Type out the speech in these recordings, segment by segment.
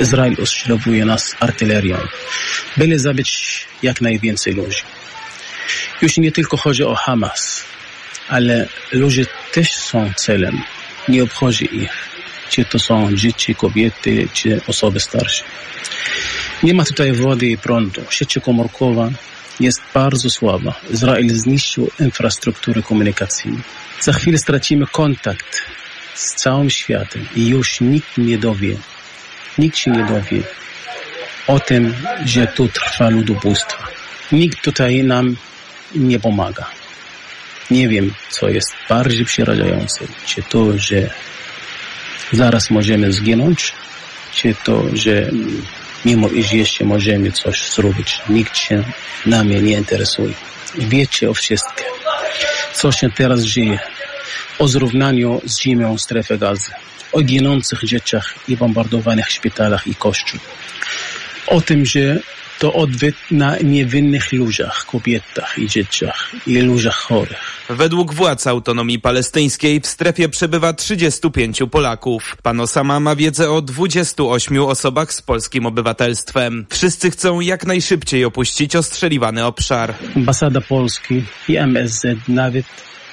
Izrael ostrzelowuje nas artylerią, byle zabić jak najwięcej ludzi. Już nie tylko chodzi o Hamas, ale ludzie też są celem. Nie obchodzi ich, czy to są dzieci, kobiety, czy osoby starsze. Nie ma tutaj wody i prądu. Sieć komórkowa jest bardzo słaba. Izrael zniszczył infrastrukturę komunikacyjną. Za chwilę stracimy kontakt z całym światem i już nikt nie dowie, nikt się nie dowie o tym, że tu trwa ludobójstwo. Nikt tutaj nam nie pomaga. Nie wiem, co jest bardziej przerażające. Czy to, że zaraz możemy zginąć, czy to, że mimo iż jeszcze możemy coś zrobić, nikt się nami nie interesuje. Wiecie o wszystkim, co się teraz dzieje, o zrównaniu z ziemią strefy gazy, o ginących dzieciach i bombardowanych szpitalach i kościół, o tym, że to odwyt na niewinnych ludziach, kobietach i dzieciach i ludziach chorych. Według władz autonomii palestyńskiej w strefie przebywa 35 Polaków. Pan Osama ma wiedzę o 28 osobach z polskim obywatelstwem. Wszyscy chcą jak najszybciej opuścić ostrzeliwany obszar. Ambasada Polski i MSZ nawet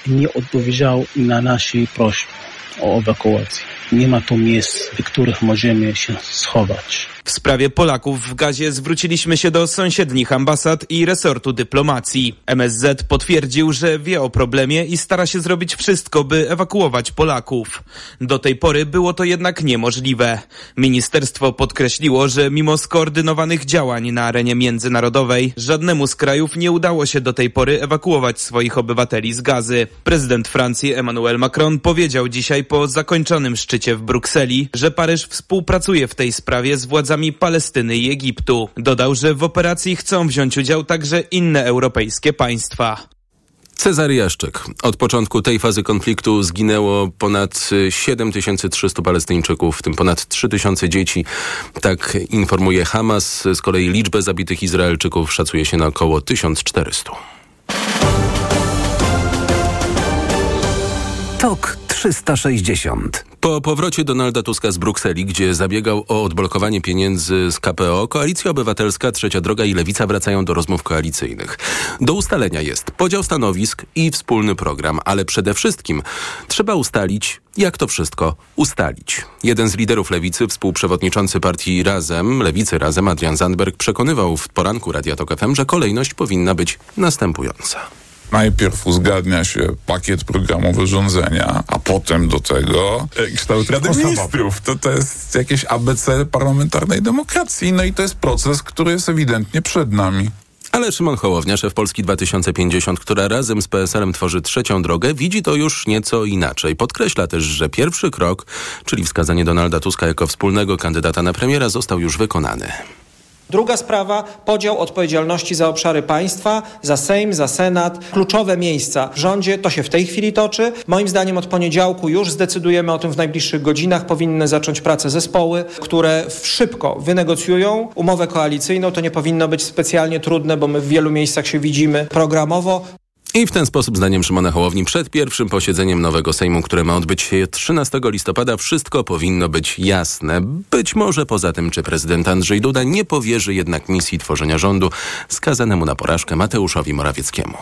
nie odpowiedział na nasze prośby o ewakuację. Nie ma tu miejsc, w których możemy się schować. W sprawie Polaków w gazie zwróciliśmy się do sąsiednich ambasad i resortu dyplomacji. MSZ potwierdził, że wie o problemie i stara się zrobić wszystko, by ewakuować Polaków. Do tej pory było to jednak niemożliwe. Ministerstwo podkreśliło, że mimo skoordynowanych działań na arenie międzynarodowej, żadnemu z krajów nie udało się do tej pory ewakuować swoich obywateli z gazy. Prezydent Francji Emmanuel Macron powiedział dzisiaj po zakończonym szczycie w Brukseli, że Paryż współpracuje w tej sprawie z władzami władzami Palestyny i Egiptu. Dodał, że w operacji chcą wziąć udział także inne europejskie państwa. Cezary Jaszczyk. Od początku tej fazy konfliktu zginęło ponad 7300 Palestyńczyków, w tym ponad 3000 dzieci. Tak informuje Hamas. Z kolei liczbę zabitych Izraelczyków szacuje się na około 1400. TOK 360 po powrocie Donalda Tuska z Brukseli, gdzie zabiegał o odblokowanie pieniędzy z KPO, Koalicja Obywatelska, Trzecia Droga i Lewica wracają do rozmów koalicyjnych. Do ustalenia jest podział stanowisk i wspólny program, ale przede wszystkim trzeba ustalić, jak to wszystko ustalić. Jeden z liderów Lewicy, współprzewodniczący partii Razem, Lewicy Razem, Adrian Zandberg, przekonywał w poranku Radia Tok FM, że kolejność powinna być następująca najpierw uzgadnia się pakiet programowy rządzenia, a potem do tego kształt Rady Ministrów. To, to jest jakieś ABC parlamentarnej demokracji. No i to jest proces, który jest ewidentnie przed nami. Ale Szymon Hołownia, szef Polski 2050, która razem z PSL-em tworzy trzecią drogę, widzi to już nieco inaczej. Podkreśla też, że pierwszy krok, czyli wskazanie Donalda Tuska jako wspólnego kandydata na premiera, został już wykonany. Druga sprawa, podział odpowiedzialności za obszary państwa, za Sejm, za Senat. Kluczowe miejsca w rządzie, to się w tej chwili toczy. Moim zdaniem od poniedziałku już zdecydujemy o tym w najbliższych godzinach. Powinny zacząć pracę zespoły, które szybko wynegocjują umowę koalicyjną. To nie powinno być specjalnie trudne, bo my w wielu miejscach się widzimy programowo. I w ten sposób, zdaniem Szymona Hołowni, przed pierwszym posiedzeniem nowego Sejmu, które ma odbyć się 13 listopada, wszystko powinno być jasne. Być może poza tym, czy prezydent Andrzej Duda nie powierzy jednak misji tworzenia rządu skazanemu na porażkę Mateuszowi Morawieckiemu.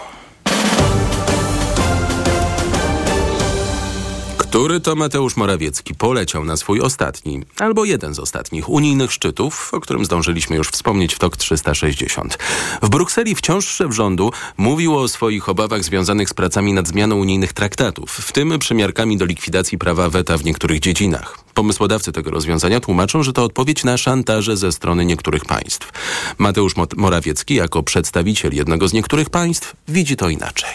Który to Mateusz Morawiecki poleciał na swój ostatni, albo jeden z ostatnich unijnych szczytów, o którym zdążyliśmy już wspomnieć w TOK 360. W Brukseli wciąż szef rządu mówił o swoich obawach związanych z pracami nad zmianą unijnych traktatów, w tym przymiarkami do likwidacji prawa weta w niektórych dziedzinach. Pomysłodawcy tego rozwiązania tłumaczą, że to odpowiedź na szantaże ze strony niektórych państw. Mateusz Morawiecki, jako przedstawiciel jednego z niektórych państw, widzi to inaczej.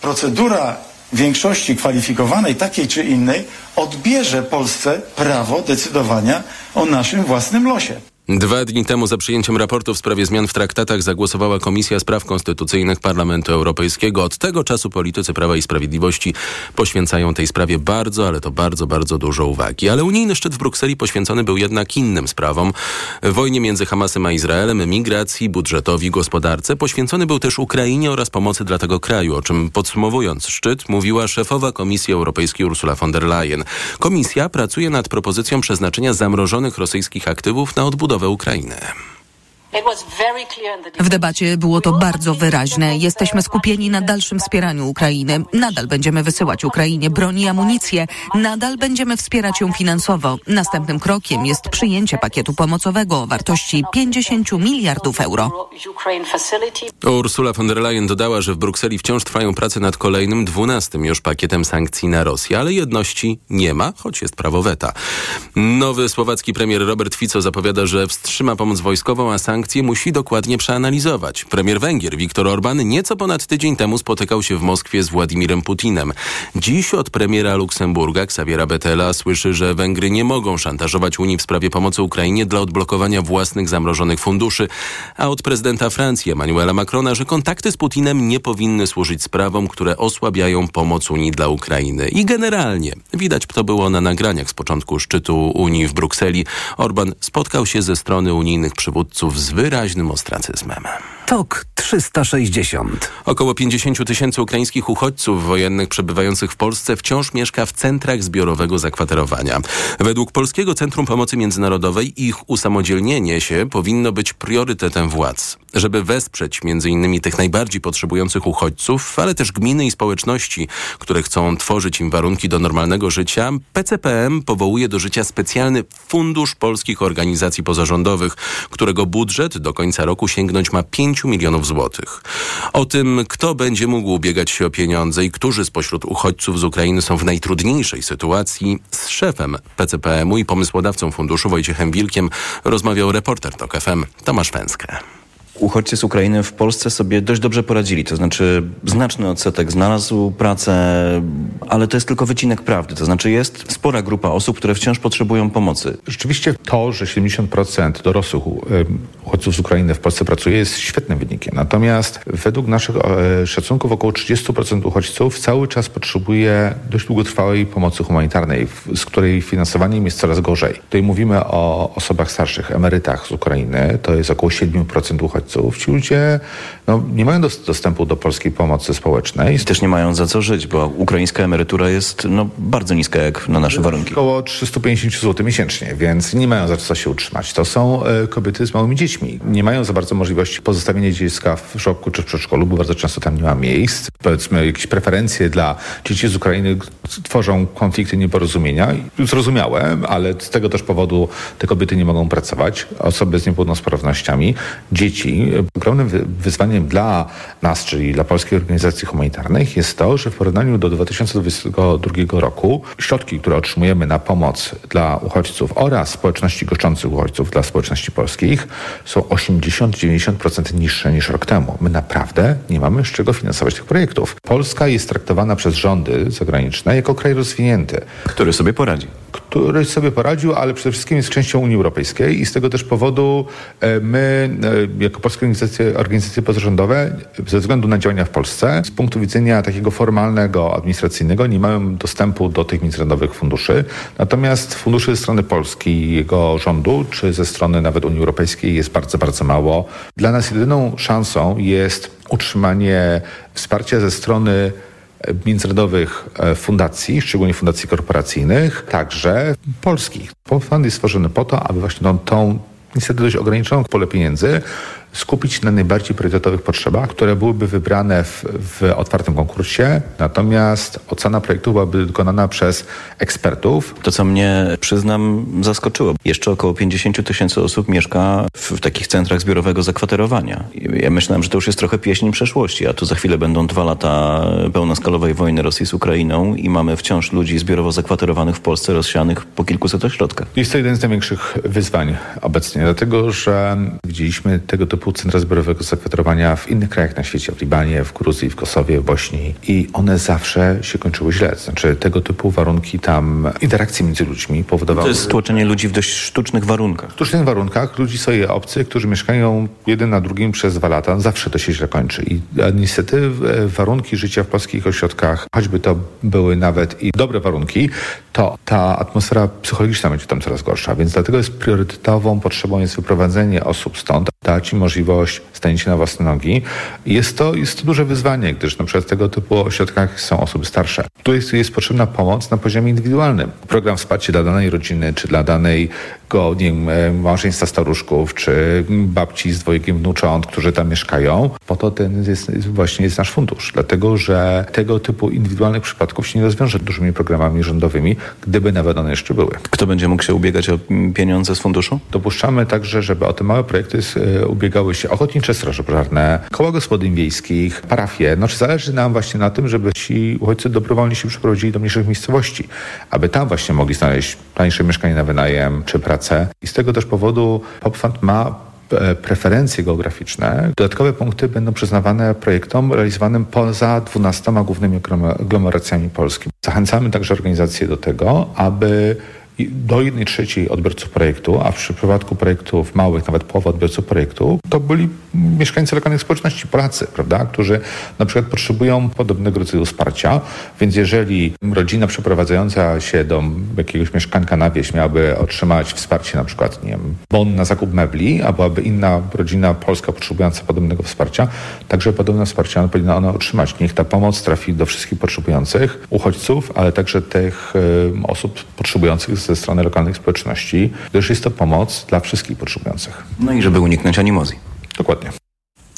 Procedura większości kwalifikowanej, takiej czy innej, odbierze Polsce prawo decydowania o naszym własnym losie. Dwa dni temu za przyjęciem raportu w sprawie zmian w traktatach zagłosowała Komisja Spraw Konstytucyjnych Parlamentu Europejskiego. Od tego czasu politycy Prawa i Sprawiedliwości poświęcają tej sprawie bardzo, ale to bardzo, bardzo dużo uwagi. Ale unijny szczyt w Brukseli poświęcony był jednak innym sprawom. Wojnie między Hamasem a Izraelem, migracji, budżetowi, gospodarce. Poświęcony był też Ukrainie oraz pomocy dla tego kraju, o czym podsumowując szczyt mówiła szefowa Komisji Europejskiej Ursula von der Leyen. Komisja pracuje nad propozycją przeznaczenia zamrożonych rosyjskich aktywów na odbudowę Ukrainy. W debacie było to bardzo wyraźne. Jesteśmy skupieni na dalszym wspieraniu Ukrainy. Nadal będziemy wysyłać Ukrainie broń i amunicję. Nadal będziemy wspierać ją finansowo. Następnym krokiem jest przyjęcie pakietu pomocowego o wartości 50 miliardów euro. Ursula von der Leyen dodała, że w Brukseli wciąż trwają prace nad kolejnym, dwunastym już pakietem sankcji na Rosję, ale jedności nie ma, choć jest prawo weta. Nowy słowacki premier Robert Fico zapowiada, że wstrzyma pomoc wojskową, a sankcje sankcje musi dokładnie przeanalizować. Premier Węgier Viktor Orban nieco ponad tydzień temu spotykał się w Moskwie z Władimirem Putinem. Dziś od premiera Luksemburga Xaviera Betela słyszy, że Węgry nie mogą szantażować Unii w sprawie pomocy Ukrainie dla odblokowania własnych zamrożonych funduszy, a od prezydenta Francji Emmanuela Macrona, że kontakty z Putinem nie powinny służyć sprawom, które osłabiają pomoc Unii dla Ukrainy. I generalnie, widać to było na nagraniach z początku szczytu Unii w Brukseli, Orban spotkał się ze strony unijnych przywódców z wyraźnym ostracyzmem. TOK 360. Około 50 tysięcy ukraińskich uchodźców wojennych przebywających w Polsce wciąż mieszka w centrach zbiorowego zakwaterowania. Według Polskiego Centrum Pomocy Międzynarodowej ich usamodzielnienie się powinno być priorytetem władz. Żeby wesprzeć m.in. tych najbardziej potrzebujących uchodźców, ale też gminy i społeczności, które chcą tworzyć im warunki do normalnego życia, PCPM powołuje do życia specjalny Fundusz Polskich Organizacji Pozarządowych, którego budżet do końca roku sięgnąć ma 5 milionów złotych. O tym, kto będzie mógł ubiegać się o pieniądze i którzy spośród uchodźców z Ukrainy są w najtrudniejszej sytuacji, z szefem PCPM-u i pomysłodawcą funduszu Wojciechem Wilkiem rozmawiał reporter TOK FM Tomasz Węskę uchodźcy z Ukrainy w Polsce sobie dość dobrze poradzili. To znaczy znaczny odsetek znalazł pracę, ale to jest tylko wycinek prawdy. To znaczy jest spora grupa osób, które wciąż potrzebują pomocy. Rzeczywiście to, że 70% dorosłych uchodźców z Ukrainy w Polsce pracuje jest świetnym wynikiem. Natomiast według naszych e, szacunków około 30% uchodźców cały czas potrzebuje dość długotrwałej pomocy humanitarnej, z której finansowaniem jest coraz gorzej. Tutaj mówimy o osobach starszych, emerytach z Ukrainy. To jest około 7% uchodźców ci ludzie no, nie mają dostępu do polskiej pomocy społecznej. I też nie mają za co żyć, bo ukraińska emerytura jest no, bardzo niska jak na nasze warunki. Około 350 zł miesięcznie, więc nie mają za co się utrzymać. To są e, kobiety z małymi dziećmi. Nie mają za bardzo możliwości pozostawienia dziecka w żłobku czy w przedszkolu, bo bardzo często tam nie ma miejsc. Powiedzmy, jakieś preferencje dla dzieci z Ukrainy tworzą konflikty, nieporozumienia. Zrozumiałe, ale z tego też powodu te kobiety nie mogą pracować. Osoby z niepełnosprawnościami, dzieci Ogromnym wyzwaniem dla nas, czyli dla Polskiej Organizacji Humanitarnych jest to, że w porównaniu do 2022 roku środki, które otrzymujemy na pomoc dla uchodźców oraz społeczności goszczących uchodźców dla społeczności polskich są 80-90% niższe niż rok temu. My naprawdę nie mamy z czego finansować tych projektów. Polska jest traktowana przez rządy zagraniczne jako kraj rozwinięty. Który sobie poradzi który sobie poradził, ale przede wszystkim jest częścią Unii Europejskiej i z tego też powodu e, my, e, jako polskie organizacje, organizacje pozarządowe, ze względu na działania w Polsce, z punktu widzenia takiego formalnego, administracyjnego, nie mamy dostępu do tych międzynarodowych funduszy. Natomiast funduszy ze strony Polski, jego rządu, czy ze strony nawet Unii Europejskiej jest bardzo, bardzo mało. Dla nas jedyną szansą jest utrzymanie wsparcia ze strony międzynarodowych e, fundacji, szczególnie fundacji korporacyjnych, także polskich. Fund jest stworzony po to, aby właśnie tą, tą niestety dość ograniczoną pole pieniędzy skupić na najbardziej priorytetowych potrzebach, które byłyby wybrane w, w otwartym konkursie, natomiast ocena projektu byłaby dokonana przez ekspertów. To, co mnie, przyznam, zaskoczyło. Jeszcze około 50 tysięcy osób mieszka w, w, takich centrach zbiorowego zakwaterowania. Ja myślałem, że to już jest trochę pieśń przeszłości, a tu za chwilę będą dwa lata pełnoskalowej wojny Rosji z Ukrainą i mamy wciąż ludzi zbiorowo zakwaterowanych w Polsce, rozsianych po kilkuset ośrodkach. Jest to jeden z największych wyzwań obecnie, dlatego że widzieliśmy tego typu typu centra zbiorowego zakwaterowania w innych krajach na świecie, w Libanie, w Gruzji, w Kosowie, w Bośni i one zawsze się kończyły źle. Znaczy tego typu warunki tam, interakcje między ludźmi powodowały... To jest tłoczenie ludzi w dość sztucznych warunkach. W sztucznych warunkach ludzi sobie obcy, którzy mieszkają jeden na drugim przez dwa lata, zawsze to się źle kończy. I niestety warunki życia w polskich ośrodkach, choćby to były nawet i dobre warunki, to ta atmosfera psychologiczna będzie tam coraz gorsza. Więc dlatego jest priorytetową potrzebą jest wyprowadzenie osób stąd, dać im możliwość stanięcia na własne nogi. Jest to, jest to duże wyzwanie, gdyż na przykład w tego typu ośrodkach są osoby starsze. Tu jest, jest potrzebna pomoc na poziomie indywidualnym. Program wsparcia dla danej rodziny, czy dla danej go, nie wiem, e, małżeństwa staruszków, czy babci z dwojgiem wnucząt, którzy tam mieszkają, po to ten jest, właśnie jest nasz fundusz. Dlatego, że tego typu indywidualnych przypadków się nie rozwiąże dużymi programami rządowymi, gdyby nawet one jeszcze były. Kto będzie mógł się ubiegać o pieniądze z funduszu? Dopuszczamy także, żeby o te małe projekty e, ubiegały się ochotnicze straże pożarne, koła gospodyń wiejskich, parafie. Znaczy zależy nam właśnie na tym, żeby ci uchodźcy dobrowolnie się przeprowadzili do mniejszych miejscowości, aby tam właśnie mogli znaleźć tańsze mieszkanie na wynajem czy pracę. I z tego też powodu PopFund ma e, preferencje geograficzne. Dodatkowe punkty będą przyznawane projektom realizowanym poza 12 głównymi aglomeracjami Polski. Zachęcamy także organizacje do tego, aby do jednej trzeciej odbiorców projektu, a w przypadku projektów małych nawet połowa odbiorców projektu, to byli mieszkańcy lokalnych społeczności, Polacy, prawda, którzy na przykład potrzebują podobnego rodzaju wsparcia, więc jeżeli rodzina przeprowadzająca się do jakiegoś mieszkanka na wieś miałaby otrzymać wsparcie na przykład, nie wiem, bon na zakup mebli, a byłaby inna rodzina polska potrzebująca podobnego wsparcia, także podobne wsparcie powinna ona otrzymać. Niech ta pomoc trafi do wszystkich potrzebujących uchodźców, ale także tych y, osób potrzebujących ze strony lokalnych społeczności, gdyż jest to pomoc dla wszystkich potrzebujących. No i żeby uniknąć animozji. Dokładnie.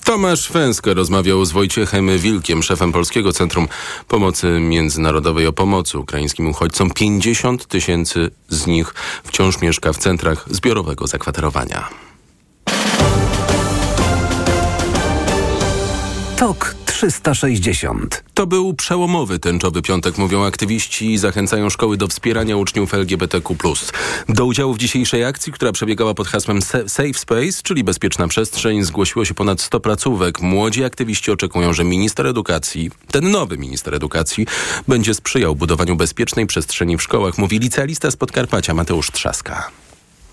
Tomasz Fęska rozmawiał z Wojciechem Wilkiem, szefem Polskiego Centrum Pomocy Międzynarodowej o pomocy ukraińskim uchodźcom. 50 tysięcy z nich wciąż mieszka w centrach zbiorowego zakwaterowania. TOK 360. To był przełomowy tęczowy piątek, mówią aktywiści i zachęcają szkoły do wspierania uczniów LGBTQ+. Do udziału w dzisiejszej akcji, która przebiegała pod hasłem Safe Space, czyli bezpieczna przestrzeń, zgłosiło się ponad 100 placówek. Młodzi aktywiści oczekują, że minister edukacji, ten nowy minister edukacji, będzie sprzyjał budowaniu bezpiecznej przestrzeni w szkołach, mówi licealista z Podkarpacia Mateusz Trzaska.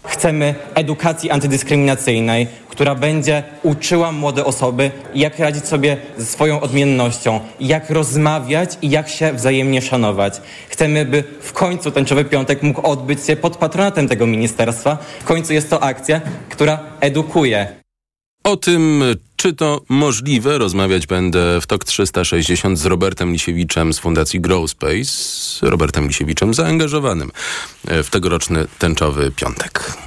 Chcemy edukacji antydyskryminacyjnej, która będzie uczyła młode osoby, jak radzić sobie ze swoją odmiennością, jak rozmawiać i jak się wzajemnie szanować. Chcemy, by w końcu Tęczowy Piątek mógł odbyć się pod patronatem tego ministerstwa. W końcu jest to akcja, która edukuje. O tym, czy to możliwe, rozmawiać będę w TOK 360 z Robertem Lisiewiczem z Fundacji Growspace, z Robertem Lisiewiczem zaangażowanym w tegoroczny tęczowy piątek.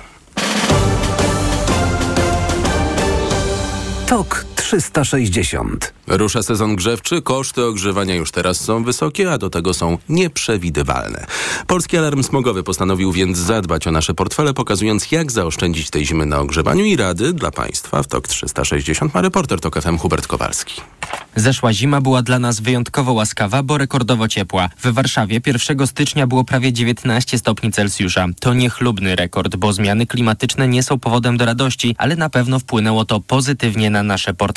TOK 360. Rusza sezon grzewczy, koszty ogrzewania już teraz są wysokie, a do tego są nieprzewidywalne. Polski Alarm Smogowy postanowił więc zadbać o nasze portfele, pokazując jak zaoszczędzić tej zimy na ogrzewaniu i rady dla Państwa w TOK 360 ma reporter TOK FM Hubert Kowalski. Zeszła zima była dla nas wyjątkowo łaskawa, bo rekordowo ciepła. W Warszawie 1 stycznia było prawie 19 stopni Celsjusza. To niechlubny rekord, bo zmiany klimatyczne nie są powodem do radości, ale na pewno wpłynęło to pozytywnie na nasze portfele.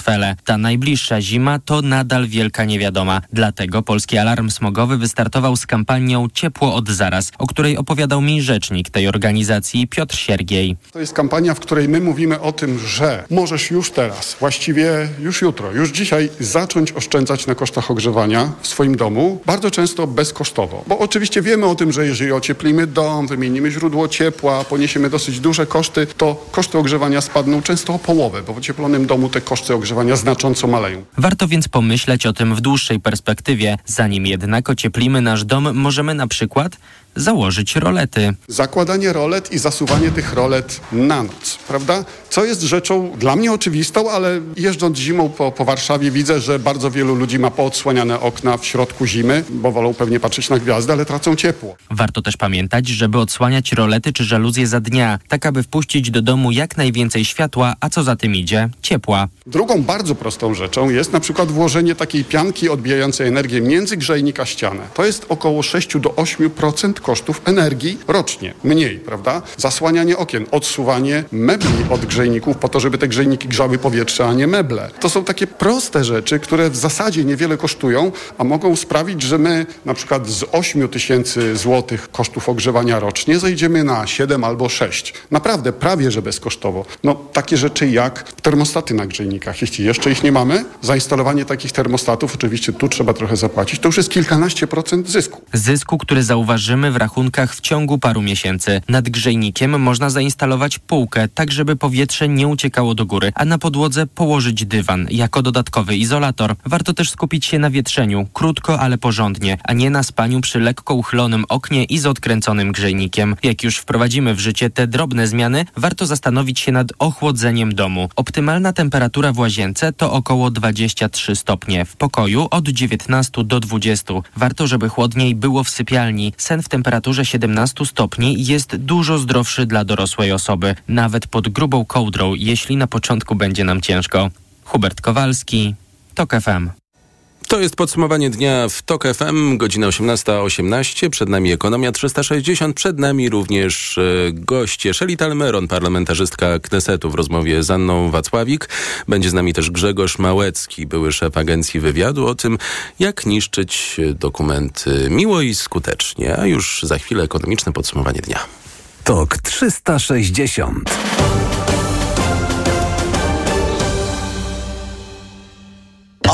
Ta najbliższa zima to nadal wielka niewiadoma. Dlatego Polski Alarm Smogowy wystartował z kampanią Ciepło od zaraz, o której opowiadał mi rzecznik tej organizacji Piotr Siergiej. To jest kampania, w której my mówimy o tym, że możesz już teraz, właściwie już jutro, już dzisiaj zacząć oszczędzać na kosztach ogrzewania w swoim domu, bardzo często bezkosztowo. Bo oczywiście wiemy o tym, że jeżeli ocieplimy dom, wymienimy źródło ciepła, poniesiemy dosyć duże koszty, to koszty ogrzewania spadną często o połowę, bo w ocieplonym domu te koszty ogrzewania znacząco maleją. Warto więc pomyśleć o tym w dłuższej perspektywie. Zanim jednak ocieplimy nasz dom, możemy na przykład założyć rolety. Zakładanie rolet i zasuwanie tych rolet na noc, prawda? Co jest rzeczą dla mnie oczywistą, ale jeżdżąc zimą po, po Warszawie widzę, że bardzo wielu ludzi ma poodsłaniane okna w środku zimy, bo wolą pewnie patrzeć na gwiazdy, ale tracą ciepło. Warto też pamiętać, żeby odsłaniać rolety czy żaluzje za dnia, tak aby wpuścić do domu jak najwięcej światła, a co za tym idzie, ciepła. Drugą bardzo prostą rzeczą jest na przykład włożenie takiej pianki odbijającej energię między grzejnik a ścianę. To jest około 6 do 8% kosztów energii rocznie. Mniej, prawda? Zasłanianie okien, odsuwanie mebli od grzejników po to, żeby te grzejniki grzały powietrze, a nie meble. To są takie proste rzeczy, które w zasadzie niewiele kosztują, a mogą sprawić, że my na przykład z 8 tysięcy złotych kosztów ogrzewania rocznie zejdziemy na 7 albo 6. Naprawdę prawie, że bezkosztowo. No takie rzeczy jak termostaty na grzejnikach. Jeśli jeszcze ich nie mamy, zainstalowanie takich termostatów, oczywiście tu trzeba trochę zapłacić, to już jest kilkanaście procent zysku. Zysku, który zauważymy w rachunkach w ciągu paru miesięcy. Nad grzejnikiem można zainstalować półkę, tak żeby powietrze nie uciekało do góry, a na podłodze położyć dywan jako dodatkowy izolator. Warto też skupić się na wietrzeniu, krótko, ale porządnie, a nie na spaniu przy lekko uchylonym oknie i z odkręconym grzejnikiem. Jak już wprowadzimy w życie te drobne zmiany, warto zastanowić się nad ochłodzeniem domu. Optymalna temperatura w łazience to około 23 stopnie, w pokoju od 19 do 20. Warto, żeby chłodniej było w sypialni. Sen w temperaturze 17 stopni jest dużo zdrowszy dla dorosłej osoby, nawet pod grubą kołdrą, jeśli na początku będzie nam ciężko. Hubert Kowalski, TOK FM. To jest podsumowanie dnia w TOK FM, godzina 18.18. Przed nami Ekonomia 360. Przed nami również e, goście. Szeli Talmeron, parlamentarzystka Knesetu w rozmowie z Anną Wacławik. Będzie z nami też Grzegorz Małecki, były szef agencji wywiadu o tym, jak niszczyć dokumenty miło i skutecznie. A już za chwilę ekonomiczne podsumowanie dnia. TOK 360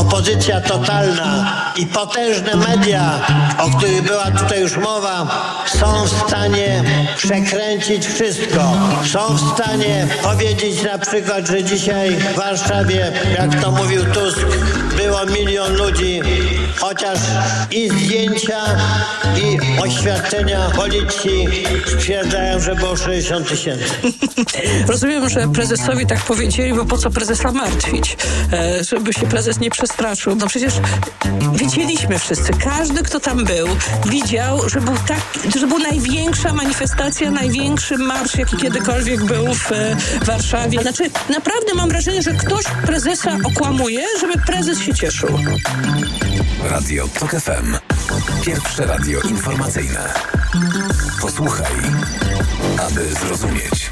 Opozycja totalna i potężne media, o których była tutaj już mowa, są w stanie przekręcić wszystko. Są w stanie powiedzieć na przykład, że dzisiaj w Warszawie, jak to mówił Tusk, było milion ludzi, chociaż i zdjęcia, i oświadczenia policji stwierdzają, że było 60 tysięcy. Rozumiem, że prezesowi tak powiedzieli, bo po co prezesa martwić? E, żeby się prezes nie przestraszył. No przecież widzieliśmy wszyscy, każdy, kto tam był, widział, że był tak, że była największa manifestacja, największy marsz, jaki kiedykolwiek był w e, Warszawie. Znaczy, naprawdę mam wrażenie, że ktoś prezesa okłamuje, żeby prezes się cieszył. Radio TOK FM. Pierwsze radio informacyjne. Posłuchaj, aby zrozumieć.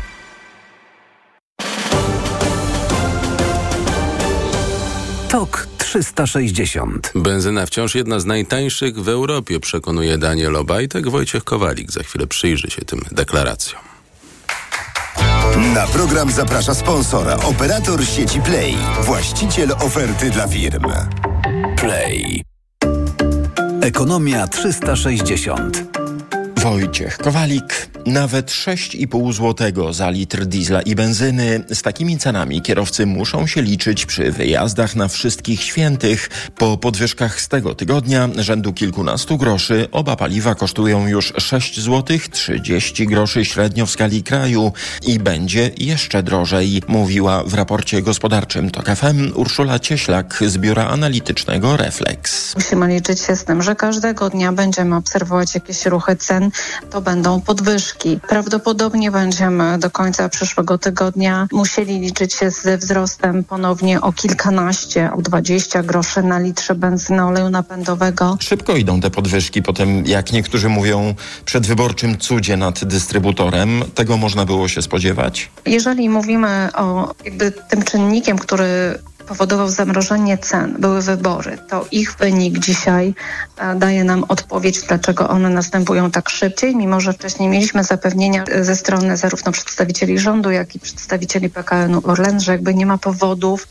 TOK 360. Benzyna wciąż jedna z najtańszych w Europie, przekonuje Daniel Obajtek. Wojciech Kowalik za chwilę przyjrzy się tym deklaracjom. Na program zaprasza sponsora, operator sieci Play, właściciel oferty dla firm. Play. Ekonomia 360. Wojciech Kowalik. Nawet 6,5 zł za litr diesla i benzyny. Z takimi cenami kierowcy muszą się liczyć przy wyjazdach na wszystkich świętych. Po podwyżkach z tego tygodnia rzędu kilkunastu groszy oba paliwa kosztują już 6 zł 30 groszy średnio w skali kraju i będzie jeszcze drożej, mówiła w raporcie gospodarczym TOK FM Urszula Cieślak z biura analitycznego Reflex. Musimy liczyć się z tym, że każdego dnia będziemy obserwować jakieś ruchy cen, to będą podwyżki. Prawdopodobnie będziemy do końca przyszłego tygodnia musieli liczyć się ze wzrostem ponownie o kilkanaście, o 20 groszy na litrze benzyny oleju napędowego. Szybko idą te podwyżki po tym, jak niektórzy mówią, przedwyborczym cudzie nad dystrybutorem. Tego można było się spodziewać? Jeżeli mówimy o jakby tym czynnikiem, który powodował zamrożenie cen, były wybory, to ich wynik dzisiaj e, daje nam odpowiedź, dlaczego one następują tak szybciej, mimo że wcześniej mieliśmy zapewnienia ze strony zarówno przedstawicieli rządu, jak i przedstawicieli PKN-u Orlen, że jakby nie ma powodów,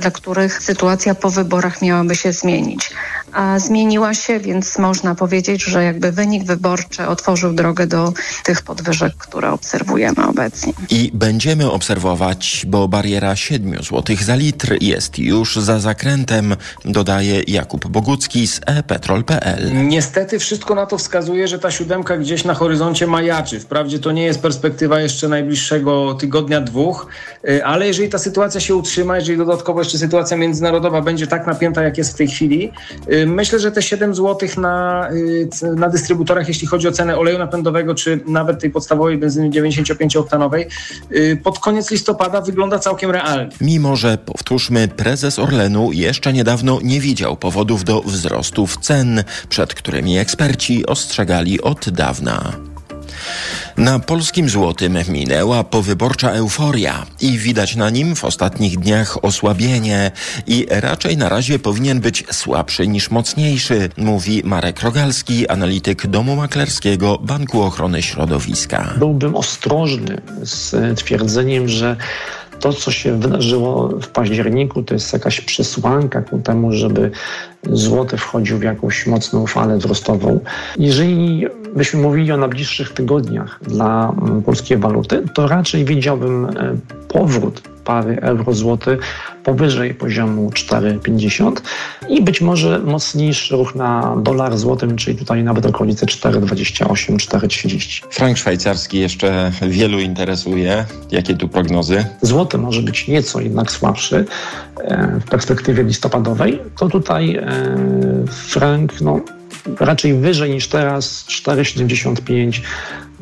dla których sytuacja po wyborach miałaby się zmienić. A zmieniła się, więc można powiedzieć, że jakby wynik wyborczy otworzył drogę do tych podwyżek, które obserwujemy obecnie. I będziemy obserwować, bo bariera 7 zł za litr jest już za zakrętem, dodaje Jakub Bogucki z ePetrol.pl. Niestety wszystko na to wskazuje, że ta siódemka gdzieś na horyzoncie majaczy. Wprawdzie to nie jest perspektywa jeszcze najbliższego tygodnia, dwóch, y, ale jeżeli ta sytuacja się utrzyma, jeżeli dodatkowo jeszcze sytuacja międzynarodowa będzie tak napięta, jak jest w tej chwili, y, myślę, że te 7 zł na, y, na dystrybutorach, jeśli chodzi o cenę oleju napędowego, czy nawet tej podstawowej benzyny 95-oktanowej, pod koniec listopada wygląda całkiem realnie. Mimo, że powtórzmy, prezes Orlenu jeszcze niedawno nie widział powodów do wzrostów cen, przed którymi eksperci ostrzegali od dawna. Na polskim złotym minęła powyborcza euforia i widać na nim w ostatnich dniach osłabienie i raczej na razie powinien być słabszy niż mocniejszy, mówi Marek Rogalski, analityk domu maklerskiego Banku Ochrony Środowiska. Byłbym ostrożny z twierdzeniem, że to, co się wydarzyło w październiku, to jest jakaś przesłanka ku temu, żeby złoty wchodził w jakąś mocną falę wzrostową. Jeżeli byśmy mówili o najbliższych tygodniach dla mm, polskiej waluty, to raczej widziałbym e, powrót pary euro-złoty powyżej poziomu 4,50 i być może mocniejszy ruch na dolar złotym, czyli tutaj nawet okolice 4,28, 4,30. Frank szwajcarski jeszcze wielu interesuje. Jakie tu prognozy? Złoty może być nieco jednak słabszy e, w perspektywie listopadowej. To tutaj e, frank no, raczej wyżej niż teraz 4,75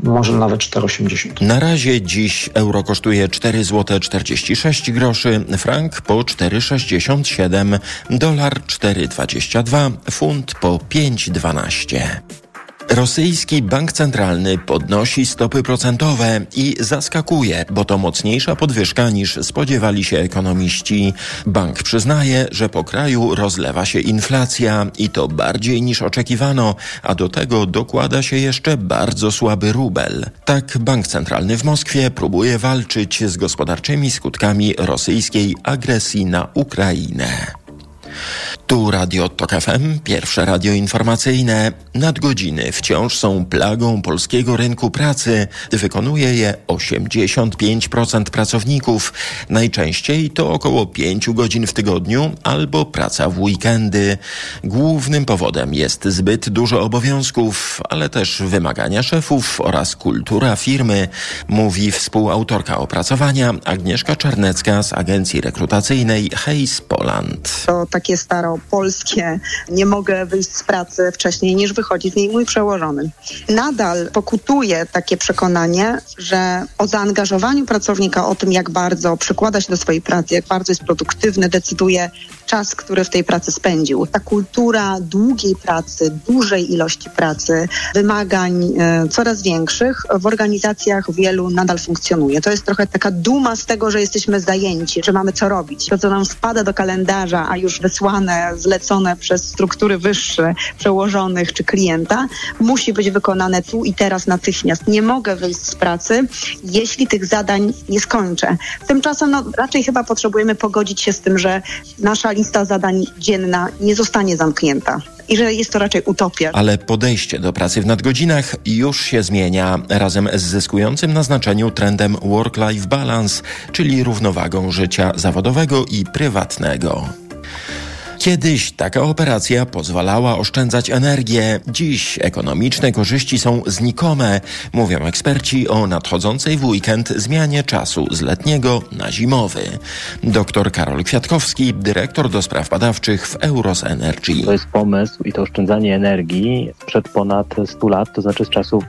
może nawet 4,80. Na razie dziś euro kosztuje 4 zł 46 groszy, frank po 4,67, dolar 4,22, funt po 5,12. Rosyjski bank centralny podnosi stopy procentowe i zaskakuje, bo to mocniejsza podwyżka niż spodziewali się ekonomiści. Bank przyznaje, że po kraju rozlewa się inflacja i to bardziej niż oczekiwano, a do tego dokłada się jeszcze bardzo słaby rubel. Tak bank centralny w Moskwie próbuje walczyć z gospodarczymi skutkami rosyjskiej agresji na Ukrainę. Tu Radio Tok FM, pierwsze radio informacyjne. Nadgodziny wciąż są plagą polskiego rynku pracy. Wykonuje je 85% pracowników. Najczęściej to około 5 godzin w tygodniu albo praca w weekendy. Głównym powodem jest zbyt dużo obowiązków, ale też wymagania szefów oraz kultura firmy, mówi współautorka opracowania Agnieszka Czarnecka z agencji rekrutacyjnej Hayes Poland. To takie staropolskie, nie mogę wyjść z pracy wcześniej niż wychodzi z niej mój przełożony. Nadal pokutuje takie przekonanie, że o zaangażowaniu pracownika, o tym jak bardzo przykłada się do swojej pracy, jak bardzo jest produktywny, decyduje czas, który w tej pracy spędził. Ta kultura długiej pracy, dużej ilości pracy, wymagań e, coraz większych w organizacjach wielu nadal funkcjonuje. To jest trochę taka duma z tego, że jesteśmy zajęci, że mamy co robić. To, co nam wpada do kalendarza, a już wysłane, zlecone przez struktury wyższe, przełożonych czy klienta, musi być wykonane tu i teraz natychmiast. Nie mogę wyjść z pracy, jeśli tych zadań nie skończę. Tymczasem no, raczej chyba potrzebujemy pogodzić się z tym, że nasza lista zadań dzienna nie zostanie zamknięta i że jest to raczej utopia. Ale podejście do pracy w nadgodzinach już się zmienia razem z zyskującym na znaczeniu trendem work-life balance, czyli równowagą życia zawodowego i prywatnego. Kiedyś taka operacja pozwalała oszczędzać energię. Dziś ekonomiczne korzyści są znikome, mówią eksperci o nadchodzącej w weekend zmianie czasu z letniego na zimowy. Dr Karol Kwiatkowski, dyrektor do spraw badawczych w Euros Energy. To jest pomysł i to oszczędzanie energii sprzed ponad 100 lat, to znaczy z czasów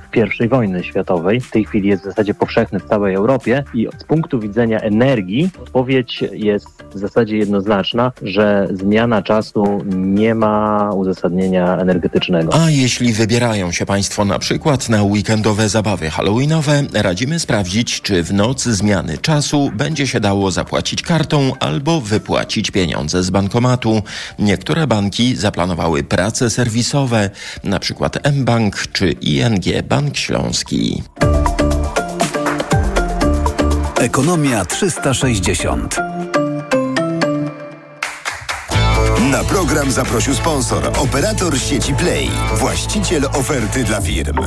I wojny światowej. W tej chwili jest w zasadzie powszechny w całej Europie i z punktu widzenia energii odpowiedź jest w zasadzie jednoznaczna, że zmiana czasu nie ma uzasadnienia energetycznego. A jeśli wybierają się Państwo na przykład na weekendowe zabawy halloweenowe, radzimy sprawdzić, czy w noc zmiany czasu będzie się dało zapłacić kartą albo wypłacić pieniądze z bankomatu. Niektóre banki zaplanowały prace serwisowe, na przykład mBank czy ING Bank Śląski. Ekonomia 360. Na program zaprosił sponsor, operator sieci Play, właściciel oferty dla firm.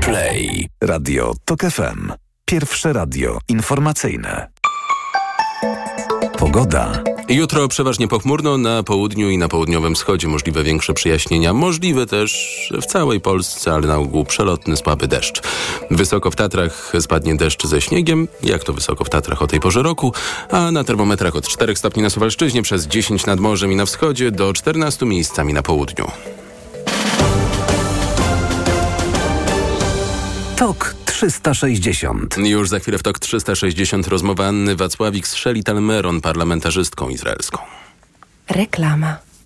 Play. Radio TOK FM. Pierwsze radio informacyjne. Pogoda. Jutro przeważnie pochmurno, na południu i na południowym wschodzie możliwe większe przyjaśnienia. Możliwe też w całej Polsce, ale na ogół przelotny, słaby deszcz. Wysoko w Tatrach spadnie deszcz ze śniegiem, jak to wysoko w Tatrach o tej porze roku, a na termometrach od 4 stopni na Suwalszczyźnie przez 10 nad morzem i na wschodzie do 14 miejscami na południu. TOK 360. Już za chwilę w TOK 360 rozmowa Anny Wacławik z Sheli Talmeron, parlamentarzystką izraelską. Reklama.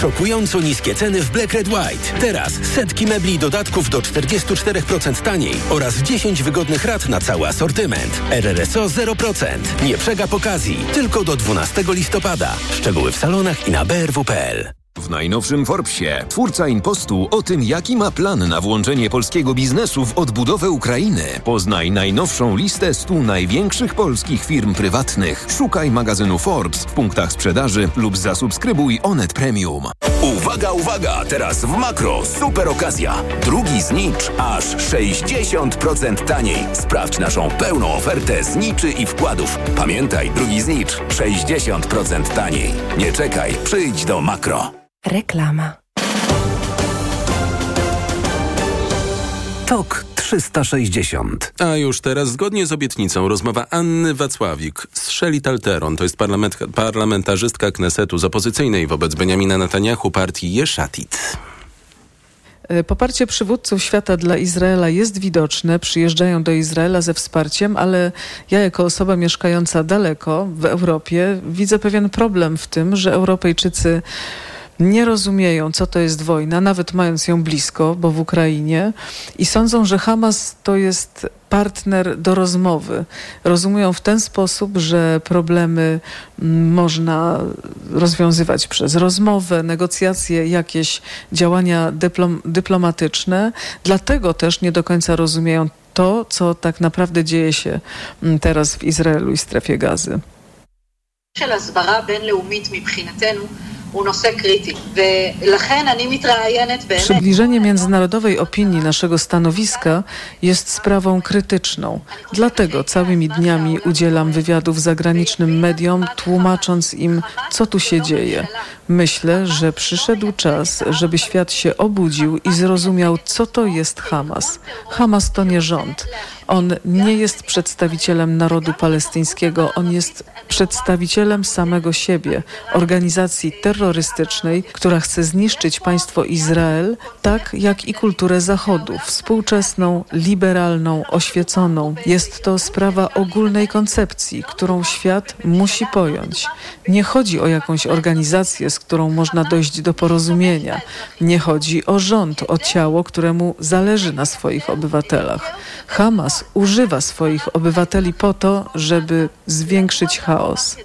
Szokująco niskie ceny w Black Red White. Teraz setki mebli i dodatków do 44% taniej oraz 10 wygodnych rat na cały asortyment. RRSO 0%. Nie przegap okazji. Tylko do 12 listopada. Szczegóły w salonach i na brw.pl. Najnowszym Forbesie twórca Impostu o tym, jaki ma plan na włączenie polskiego biznesu w odbudowę Ukrainy. Poznaj najnowszą listę 100 największych polskich firm prywatnych. Szukaj magazynu Forbes w punktach sprzedaży lub zasubskrybuj Onet Premium. Uwaga, uwaga! Teraz w Makro super okazja. Drugi znicz aż 60% taniej. Sprawdź naszą pełną ofertę zniczy i wkładów. Pamiętaj, drugi znicz 60% taniej. Nie czekaj, przyjdź do Makro. Reklama. TOK 360. A już teraz, zgodnie z obietnicą, rozmowa Anny Wacławik z Sheli Talteron, to jest parlament, parlamentarzystka Knesetu z opozycyjnej wobec Benjamina Netanyahu partii Jeszatit. E, Poparcie przywódców świata dla Izraela jest widoczne, przyjeżdżają do Izraela ze wsparciem, ale ja jako osoba mieszkająca daleko w Europie widzę pewien problem w tym, że Europejczycy nie rozumieją, co to jest wojna, nawet mając ją blisko, bo w Ukrainie, i sądzą, że Hamas to jest partner do rozmowy. Rozumują w ten sposób, że problemy mm, można rozwiązywać przez rozmowę, negocjacje, jakieś działania dyplom dyplomatyczne. Dlatego też nie do końca rozumieją to, co tak naprawdę dzieje się mm, teraz w Izraelu i strefie gazy. של הסברה בינלאומית מבחינתנו הוא נושא קריטי, ולכן אני מתראיינת באמת... Przybliżenie międzynarodowej opinii naszego stanowiska jest sprawą krytyczną. Dlatego całymi dniami udzielam wywiadów zagranicznym mediom, tłumacząc im, co tu się dzieje. Myślę, że przyszedł czas, żeby świat się obudził i zrozumiał, co to jest Hamas. Hamas to nie rząd. On nie jest przedstawicielem narodu palestyńskiego, on jest przedstawicielem samego siebie, organizacji terrorystycznej, która chce zniszczyć państwo Izrael, tak jak i kulturę Zachodu, współczesną, liberalną, oświeconą. Jest to sprawa ogólnej koncepcji, którą świat musi pojąć. Nie chodzi o jakąś organizację, z którą można dojść do porozumienia. Nie chodzi o rząd, o ciało, któremu zależy na swoich obywatelach. Hamas używa swoich obywateli po to, żeby zwiększyć chaos.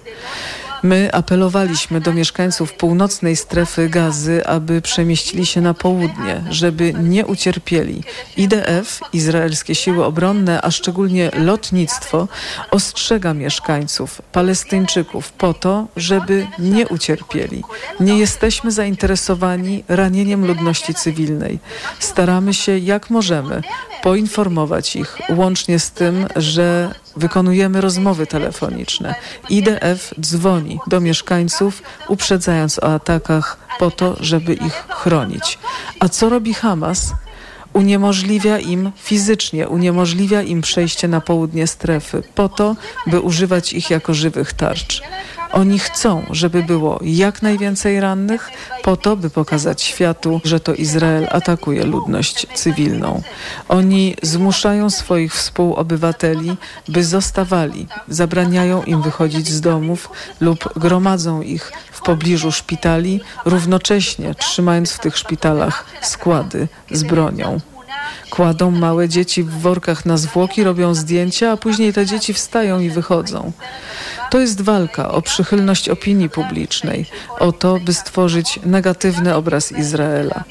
My apelowaliśmy do mieszkańców północnej strefy gazy, aby przemieścili się na południe, żeby nie ucierpieli. IDF, izraelskie siły obronne, a szczególnie lotnictwo, ostrzega mieszkańców, Palestyńczyków po to, żeby nie ucierpieli. Nie jesteśmy zainteresowani ranieniem ludności cywilnej. Staramy się jak możemy poinformować ich, łącznie z tym, że wykonujemy rozmowy telefoniczne. IDF dzwoni do mieszkańców, uprzedzając o atakach po to, żeby ich chronić. A co robi Hamas? Uniemożliwia im fizycznie, uniemożliwia im przejście na południe strefy, po to, by używać ich jako żywych tarcz. Oni chcą, żeby było jak najwięcej rannych, po to, by pokazać światu, że to Izrael atakuje ludność cywilną. Oni zmuszają swoich współobywateli, by zostawali, zabraniają im wychodzić z domów lub gromadzą ich w pobliżu szpitali, równocześnie trzymając w tych szpitalach składy z bronią. Kładą małe dzieci w workach na zwłoki, robią zdjęcia, a później te dzieci wstają i wychodzą. To jest walka o przychylność opinii publicznej, o to, by stworzyć negatywny obraz Izraela.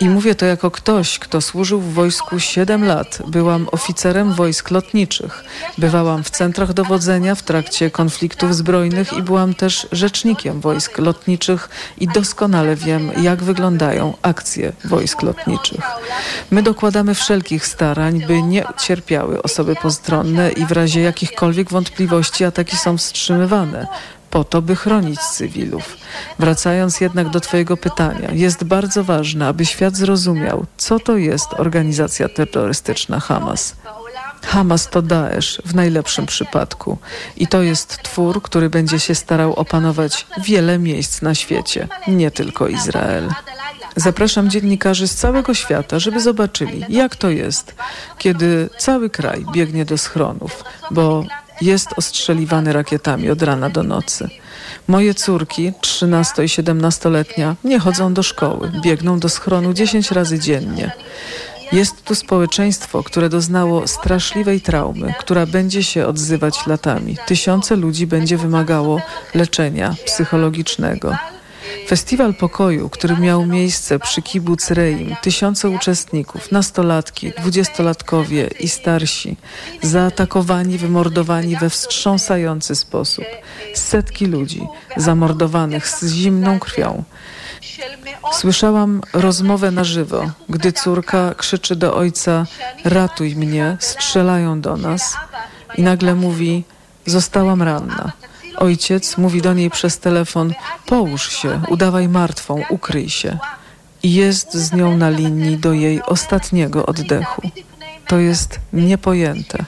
I mówię to jako ktoś, kto służył w wojsku 7 lat. Byłam oficerem wojsk lotniczych. Bywałam w centrach dowodzenia w trakcie konfliktów zbrojnych i byłam też rzecznikiem wojsk lotniczych i doskonale wiem, jak wyglądają akcje wojsk lotniczych. My dokładamy wszelkich starań, by nie cierpiały osoby postronne i w razie jakichkolwiek wątpliwości ataki są wstrzymywane po to, by chronić cywilów. Wracając jednak do Twojego pytania, jest bardzo ważne, aby świat zrozumiał, co to jest organizacja terrorystyczna Hamas. Hamas to Daesh w najlepszym przypadku i to jest twór, który będzie się starał opanować wiele miejsc na świecie, nie tylko Izrael. Zapraszam dziennikarzy z całego świata, żeby zobaczyli, jak to jest, kiedy cały kraj biegnie do schronów, bo jest ostrzeliwany rakietami od rana do nocy. Moje córki, 13 i 17-letnia, nie chodzą do szkoły, biegną do schronu 10 razy dziennie. Jest tu społeczeństwo, które doznało straszliwej traumy, która będzie się odzywać latami. Tysiące ludzi będzie wymagało leczenia psychologicznego. Festiwal Pokoju, który miał miejsce przy kibuc Reim, tysiące uczestników, nastolatki, dwudziestolatkowie i starsi, zaatakowani, wymordowani we wstrząsający sposób. Setki ludzi zamordowanych z zimną krwią. Słyszałam rozmowę na żywo, gdy córka krzyczy do ojca: Ratuj mnie, strzelają do nas. I nagle mówi: Zostałam ranna. Ojciec mówi do niej przez telefon: Połóż się, udawaj martwą, ukryj się. I jest z nią na linii do jej ostatniego oddechu. To jest niepojęte.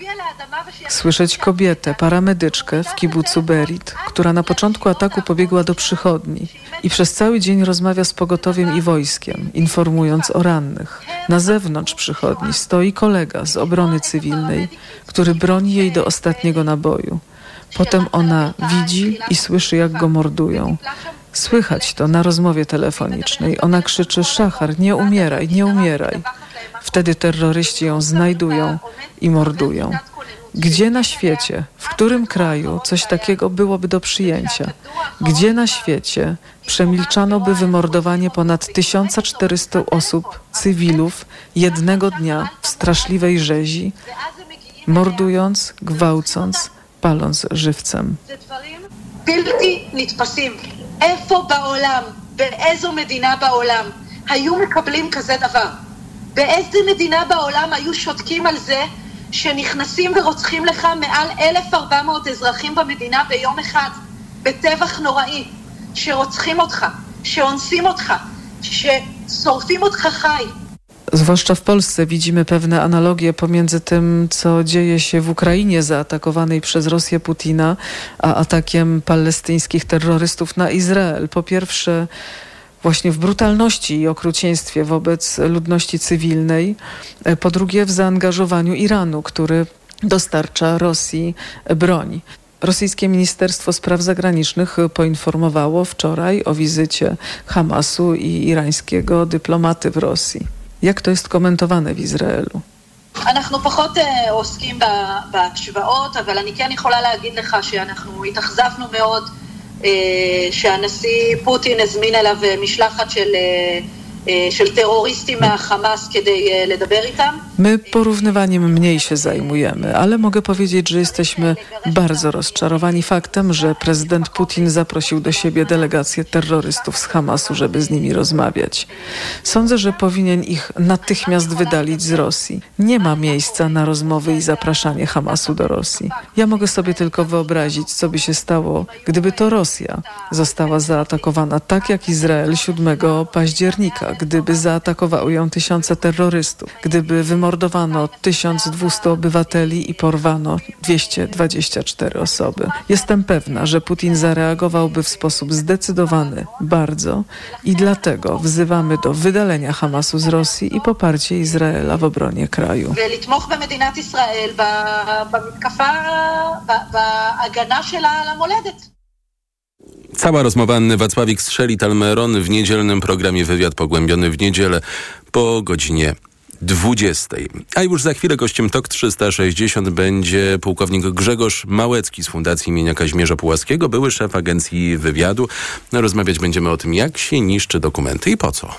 Słyszeć kobietę, paramedyczkę w kibucu Berit, która na początku ataku pobiegła do przychodni i przez cały dzień rozmawia z pogotowiem i wojskiem, informując o rannych. Na zewnątrz przychodni stoi kolega z obrony cywilnej, który broni jej do ostatniego naboju. Potem ona widzi i słyszy, jak go mordują. Słychać to na rozmowie telefonicznej. Ona krzyczy: Szachar, nie umieraj, nie umieraj. Wtedy terroryści ją znajdują i mordują. Gdzie na świecie, w którym kraju coś takiego byłoby do przyjęcia? Gdzie na świecie przemilczano by wymordowanie ponad 1400 osób, cywilów, jednego dnia w straszliwej rzezi, mordując, gwałcąc, paląc żywcem? איפה בעולם, באיזו מדינה בעולם, מקבלים כזה דבר? מדינה בעולם היו שותקים על זה שנכנסים ורוצחים לך מעל 1,400 אזרחים במדינה ביום אחד, בטבח נוראי, שרוצחים אותך, שאונסים אותך, ששורפים אותך חי. Zwłaszcza w Polsce widzimy pewne analogie pomiędzy tym, co dzieje się w Ukrainie zaatakowanej przez Rosję Putina, a atakiem palestyńskich terrorystów na Izrael. Po pierwsze, właśnie w brutalności i okrucieństwie wobec ludności cywilnej, po drugie w zaangażowaniu Iranu, który dostarcza Rosji broń. Rosyjskie Ministerstwo Spraw Zagranicznych poinformowało wczoraj o wizycie Hamasu i irańskiego dyplomaty w Rosji. Jak to jest komentowane w Izraelu? אנחנו פחות עוסקים בהשוואות, אבל אני כן יכולה להגיד לך שאנחנו התאכזבנו מאוד שהנשיא פוטין הזמין אליו משלחת של של terrorystów מהחמאס כדי לדבר איתם. My porównywaniem mniej się zajmujemy, ale mogę powiedzieć, że jesteśmy bardzo rozczarowani faktem, że prezydent Putin zaprosił do siebie delegację terrorystów z Hamasu, żeby z nimi rozmawiać. Sądzę, że powinien ich natychmiast wydalić z Rosji. Nie ma miejsca na rozmowy i zapraszanie Hamasu do Rosji. Ja mogę sobie tylko wyobrazić, co by się stało, gdyby to Rosja została zaatakowana tak jak Izrael 7 października gdyby zaatakowały ją tysiące terrorystów, gdyby wymordowano 1200 obywateli i porwano 224 osoby. Jestem pewna, że Putin zareagowałby w sposób zdecydowany bardzo i dlatego wzywamy do wydalenia Hamasu z Rosji i poparcie Izraela w obronie kraju. Cała rozmowa Anny Wacławik z Sheli Talmeron w niedzielnym programie Wywiad Pogłębiony w niedzielę po godzinie 20. A już za chwilę gościem TOK 360 będzie pułkownik Grzegorz Małecki z Fundacji imienia Kazimierza Pułaskiego, były szef agencji wywiadu. Rozmawiać będziemy o tym, jak się niszczy dokumenty i po co.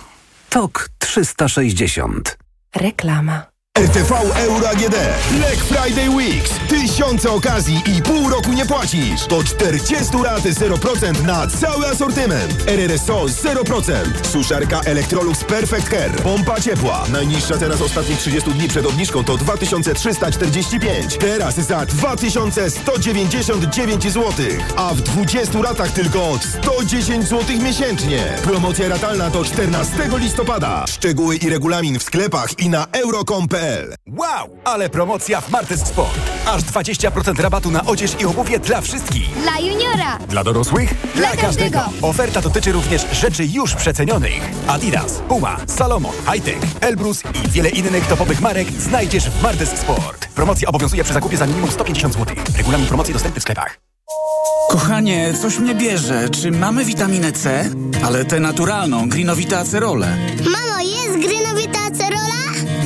TOK 360. Reklama. RTV Euro AGD. Black Friday Weeks. Tysiące okazji i pół roku nie płacisz. Do 40 lat 0% na cały asortyment. RRSO 0%. Suszarka Electrolux Perfect Care. Pompa ciepła. Najniższa teraz ostatnich 30 dni przed obniżką to 2345. Teraz za 2199 zł. A w 20 latach tylko 110 zł miesięcznie. Promocja ratalna do 14 listopada. Szczegóły i regulamin w sklepach i na euro.com.pl Wow, ale promocja w Martes Sport. Aż 20% rabatu na odzież i obuwie dla wszystkich. Dla juniora. Dla dorosłych? Dla każdego. Oferta dotyczy również rzeczy już przecenionych. Adidas, Puma, Salomon, Hightech, Elbrus i wiele innych topowych marek znajdziesz w Martes Sport. Promocja obowiązuje przy zakupie za minimum 150 zł. Regulamin promocji dostępny w sklepach. Kochanie, coś mnie bierze. Czy mamy witaminę C? Ale tę naturalną, grinowite acerole. Mamo, jest acerola?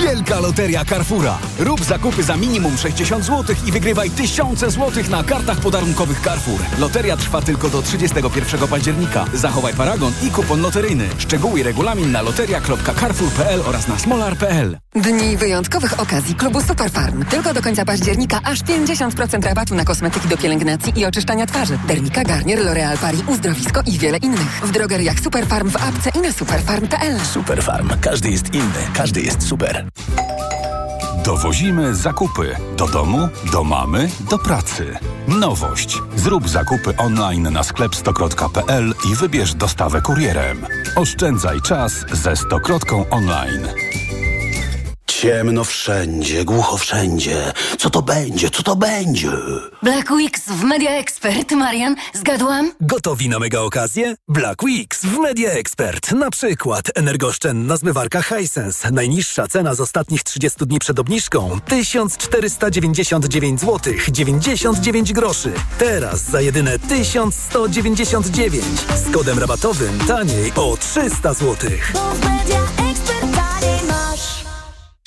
Wielka Loteria Carrefoura. Rób zakupy za minimum 60 zł i wygrywaj tysiące złotych na kartach podarunkowych Carrefour. Loteria trwa tylko do 31 października. Zachowaj paragon i kupon loteryjny. Szczegóły i regulamin na loteria.carrefour.pl oraz na smolar.pl. Dni wyjątkowych okazji klubu Superfarm. Tylko do końca października aż 50% rabatu na kosmetyki do pielęgnacji i oczyszczania twarzy. Dermika, Garnier, L'Oreal Paris, Uzdrowisko i wiele innych. W drogeriach Superfarm w apce i na superfarm.pl. Superfarm. Każdy jest inny. Każdy jest super. Dowozimy zakupy do domu, do mamy, do pracy. Nowość. Zrób zakupy online na sklep stokrotka.pl i wybierz dostawę kurierem. Oszczędzaj czas ze Stokrotką online. Ciemno wszędzie, głucho wszędzie. Co to będzie? Co to będzie? Black Weeks w Media Expert. Marian, zgadłam? Gotowi na mega okazję? Black Weeks w Media Expert. Na przykład energooszczędna zmywarka Hisense. Najniższa cena z ostatnich 30 dni przed obniżką 1499 zł 99 groszy. Teraz za jedyne 1199. Z kodem rabatowym taniej o 300 zł.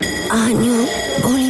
Año Olimpia.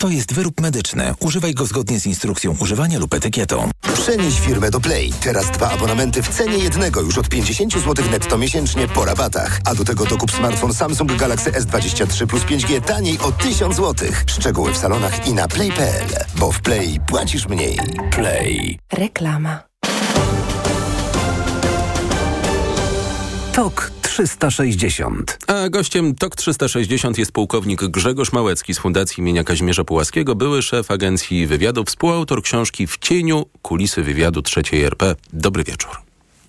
To jest wyrób medyczny. Używaj go zgodnie z instrukcją używania lub etykietą. Przenieś firmę do Play. Teraz dwa abonamenty w cenie jednego już od 50 zł netto miesięcznie po rabatach. A do tego dokup smartfon Samsung Galaxy S23 plus 5G taniej o 1000 zł. Szczegóły w salonach i na play.pl. Bo w Play płacisz mniej. Play. Reklama. TOK 360. A gościem TOK 360 jest pułkownik Grzegorz Małecki z Fundacji imienia Kazimierza Pułaskiego, były szef agencji wywiadu, współautor książki W cieniu kulisy wywiadu trzeciej RP. Dobry wieczór.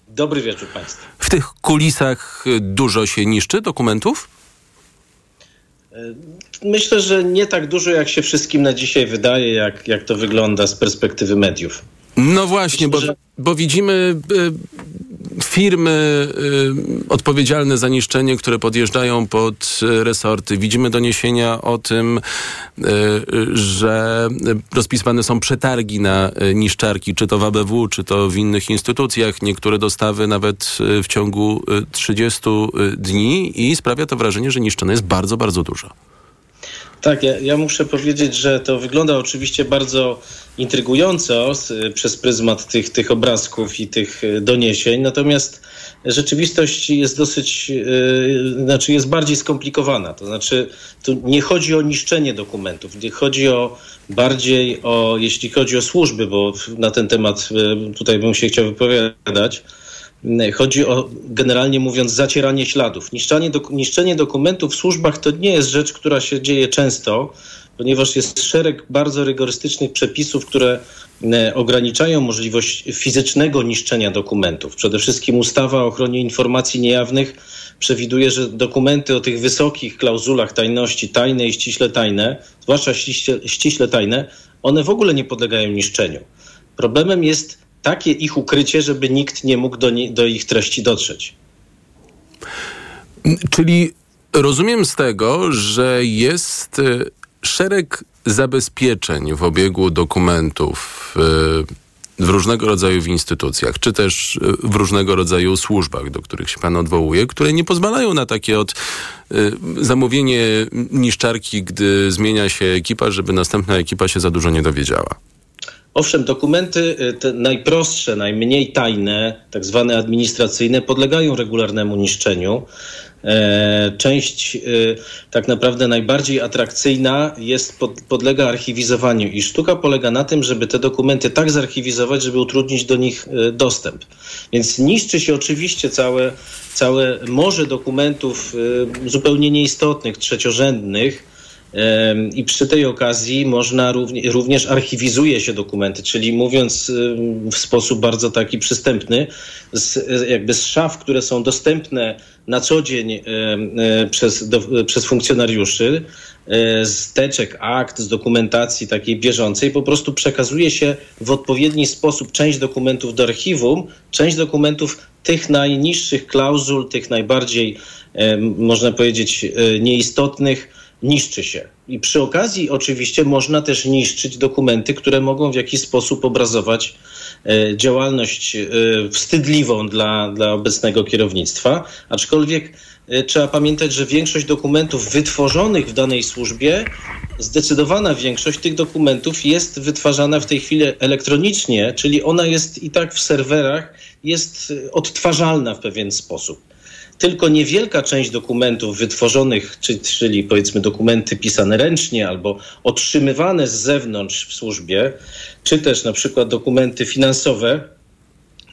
Dobry wieczór Państwu. W tych kulisach dużo się niszczy dokumentów? Myślę, że nie tak dużo, jak się wszystkim na dzisiaj wydaje, jak, jak to wygląda z perspektywy mediów. No właśnie, Myślę, bo, że... bo widzimy y, firmy y, odpowiedzialne za niszczenie, które podjeżdżają pod resorty. Widzimy doniesienia o tym, y, że rozpisywane są przetargi na niszczarki, czy to w ABW, czy to w innych instytucjach. Niektóre dostawy nawet w ciągu 30 dni i sprawia to wrażenie, że niszczone jest bardzo, bardzo dużo. Tak, ja, ja, muszę powiedzieć, że to wygląda oczywiście bardzo intrygująco z, przez pryzmat tych, tych obrazków i tych doniesień, natomiast rzeczywistość jest dosyć, yy, znaczy jest bardziej skomplikowana. To znaczy, tu nie chodzi o niszczenie dokumentów, nie chodzi o bardziej o, jeśli chodzi o służby, bo na ten temat yy, tutaj bym się chciał wypowiadać, Chodzi o, generalnie mówiąc, zacieranie śladów. Niszczenie, dok niszczenie dokumentów w służbach to nie jest rzecz, która się dzieje często, ponieważ jest szereg bardzo rygorystycznych przepisów, które ograniczają możliwość fizycznego niszczenia dokumentów. Przede wszystkim ustawa o ochronie informacji niejawnych przewiduje, że dokumenty o tych wysokich klauzulach tajności, tajne i ściśle tajne, zwłaszcza ściśle, ściśle tajne, one w ogóle nie podlegają niszczeniu. Problemem jest takie ich ukrycie, żeby nikt nie mógł do, nie, do ich treści dotrzeć. Czyli rozumiem z tego, że jest e, szereg zabezpieczeń w obiegu dokumentów e, w różnego rodzaju instytucjach, czy też e, w różnego rodzaju służbach, do których się pan odwołuje, które nie pozwalają na takie od zamówienie niszczarki, gdy zmienia się ekipa, żeby następna ekipa się za dużo nie dowiedziała. Owszem, dokumenty y, te najprostsze, najmniej tajne, tak zwane administracyjne, podlegają regularnemu niszczeniu. E, część y, tak naprawdę najbardziej atrakcyjna jest, podlega archiwizowaniu i sztuka polega na tym, żeby te dokumenty tak zarchiwizować, żeby utrudnić do nich y, dostęp. Więc niszczy się oczywiście całe, całe morze dokumentów zupełnie nieistotnych, trzeciorzędnych, i przy tej okazji można również, archiwizuje się dokumenty, czyli mówiąc w sposób bardzo taki przystępny, z, jakby z szaf, które są dostępne na co dzień e, przez, do, przez funkcjonariuszy, e, z teczek, akt, z dokumentacji takiej bieżącej, po prostu przekazuje się w odpowiedni sposób część dokumentów do archiwum, część dokumentów tych najniższych klauzul, tych najbardziej, można powiedzieć, e, nieistotnych, niszczy się. I przy okazji oczywiście można też niszczyć dokumenty, które mogą w jakiś sposób obrazować e, działalność e, wstydliwą dla, dla obecnego kierownictwa, aczkolwiek e, trzeba pamiętać, że większość dokumentów wytworzonych w danej służbie, zdecydowana większość tych dokumentów jest wytwarzana w tej chwili elektronicznie, czyli ona jest i tak w serwerach, jest odtwarzalna w pewien sposób tylko niewielka część dokumentów wytworzonych, czyli powiedzmy dokumenty pisane ręcznie albo otrzymywane z zewnątrz w służbie, czy też na przykład dokumenty finansowe,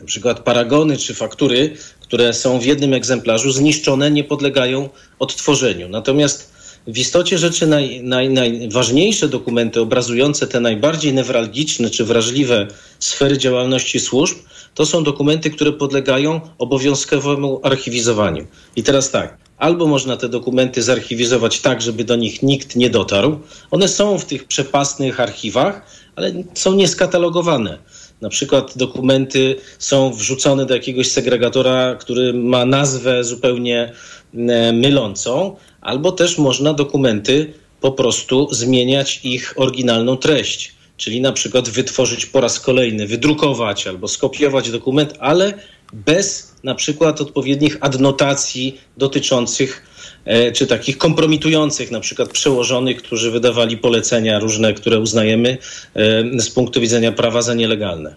na przykład paragony czy faktury, które są w jednym egzemplarzu, zniszczone, nie podlegają odtworzeniu. Natomiast w istocie rzeczy naj, naj, najważniejsze dokumenty obrazujące te najbardziej newralgiczne czy wrażliwe sfery działalności służb to są dokumenty, które podlegają obowiązkowemu archiwizowaniu. I teraz tak, albo można te dokumenty zarchiwizować tak, żeby do nich nikt nie dotarł. One są w tych przepastnych archiwach, ale są nieskatalogowane. Na przykład dokumenty są wrzucone do jakiegoś segregatora, który ma nazwę zupełnie e, mylącą, albo też można dokumenty po prostu zmieniać ich oryginalną treść. Czyli na przykład wytworzyć po raz kolejny, wydrukować albo skopiować dokument, ale bez na przykład odpowiednich adnotacji dotyczących e, czy takich kompromitujących, na przykład przełożonych, którzy wydawali polecenia różne, które uznajemy e, z punktu widzenia prawa za nielegalne.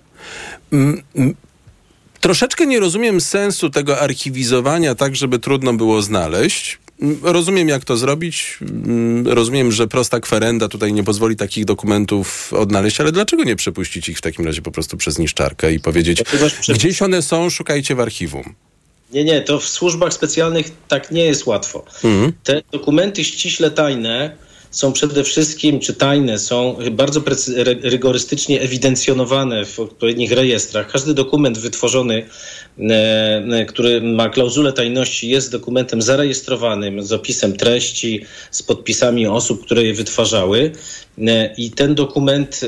Troszeczkę nie rozumiem sensu tego archiwizowania tak, żeby trudno było znaleźć. Rozumiem, jak to zrobić. Mm, rozumiem, że prosta kwerenda tutaj nie pozwoli takich dokumentów odnaleźć, ale dlaczego nie przepuścić ich w takim razie po prostu przez niszczarkę i powiedzieć, gdzieś one są, szukajcie w archiwum? Nie, nie, to w służbach specjalnych tak nie jest łatwo. Mhm. Te dokumenty ściśle tajne są przede wszystkim, czy tajne, są bardzo rygorystycznie ewidencjonowane w odpowiednich rejestrach. Każdy dokument wytworzony, e, e, który ma klauzulę tajności, jest dokumentem zarejestrowanym z opisem treści, z podpisami osób, które je wytwarzały. E, I ten dokument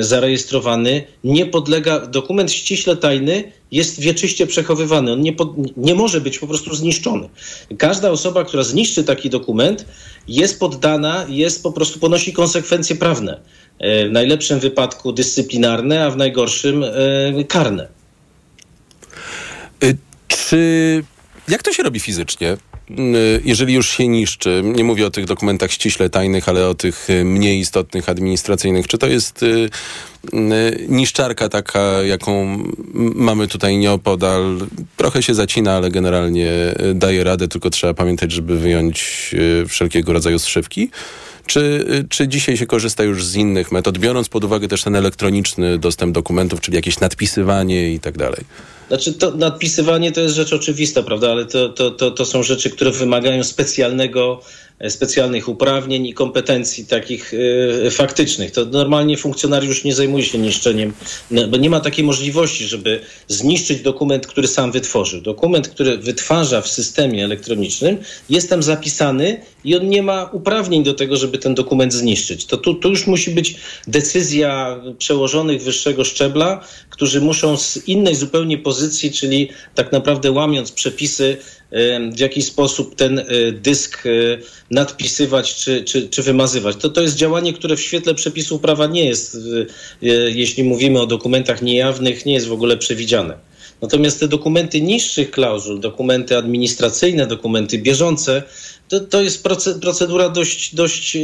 zarejestrowany nie podlega, dokument ściśle tajny jest wieczyście przechowywany. On nie, pod, nie może być po prostu zniszczony. Każda osoba, która zniszczy taki dokument, jest poddana, jest po prostu ponosi konsekwencje prawne. E, w najlepszym wypadku dyscyplinarne, a w najgorszym e, karne. E, czy jak to się robi fizycznie? Jeżeli już się niszczy, nie mówię o tych dokumentach ściśle tajnych, ale o tych mniej istotnych administracyjnych, czy to jest niszczarka taka, jaką mamy tutaj nieopodal, trochę się zacina, ale generalnie daje radę, tylko trzeba pamiętać, żeby wyjąć wszelkiego rodzaju zszywki? Czy, czy dzisiaj się korzysta już z innych metod, biorąc pod uwagę też ten elektroniczny dostęp dokumentów, czyli jakieś nadpisywanie i tak dalej? Znaczy, to nadpisywanie to jest rzecz oczywista, prawda, ale to, to, to, to są rzeczy, które wymagają specjalnego specjalnych uprawnień i kompetencji takich y, faktycznych. To normalnie funkcjonariusz nie zajmuje się niszczeniem, no, bo nie ma takiej możliwości, żeby zniszczyć dokument, który sam wytworzył. Dokument, który wytwarza w systemie elektronicznym, jest tam zapisany i on nie ma uprawnień do tego, żeby ten dokument zniszczyć. To tu, tu już musi być decyzja przełożonych wyższego szczebla, którzy muszą z innej zupełnie pozycji, czyli tak naprawdę łamiąc przepisy, w jaki sposób ten e, dysk e, nadpisywać czy, czy, czy wymazywać. To, to jest działanie, które w świetle przepisów prawa nie jest, e, jeśli mówimy o dokumentach niejawnych, nie jest w ogóle przewidziane. Natomiast te dokumenty niższych klauzul, dokumenty administracyjne, dokumenty bieżące, to, to jest procedura dość, dość e,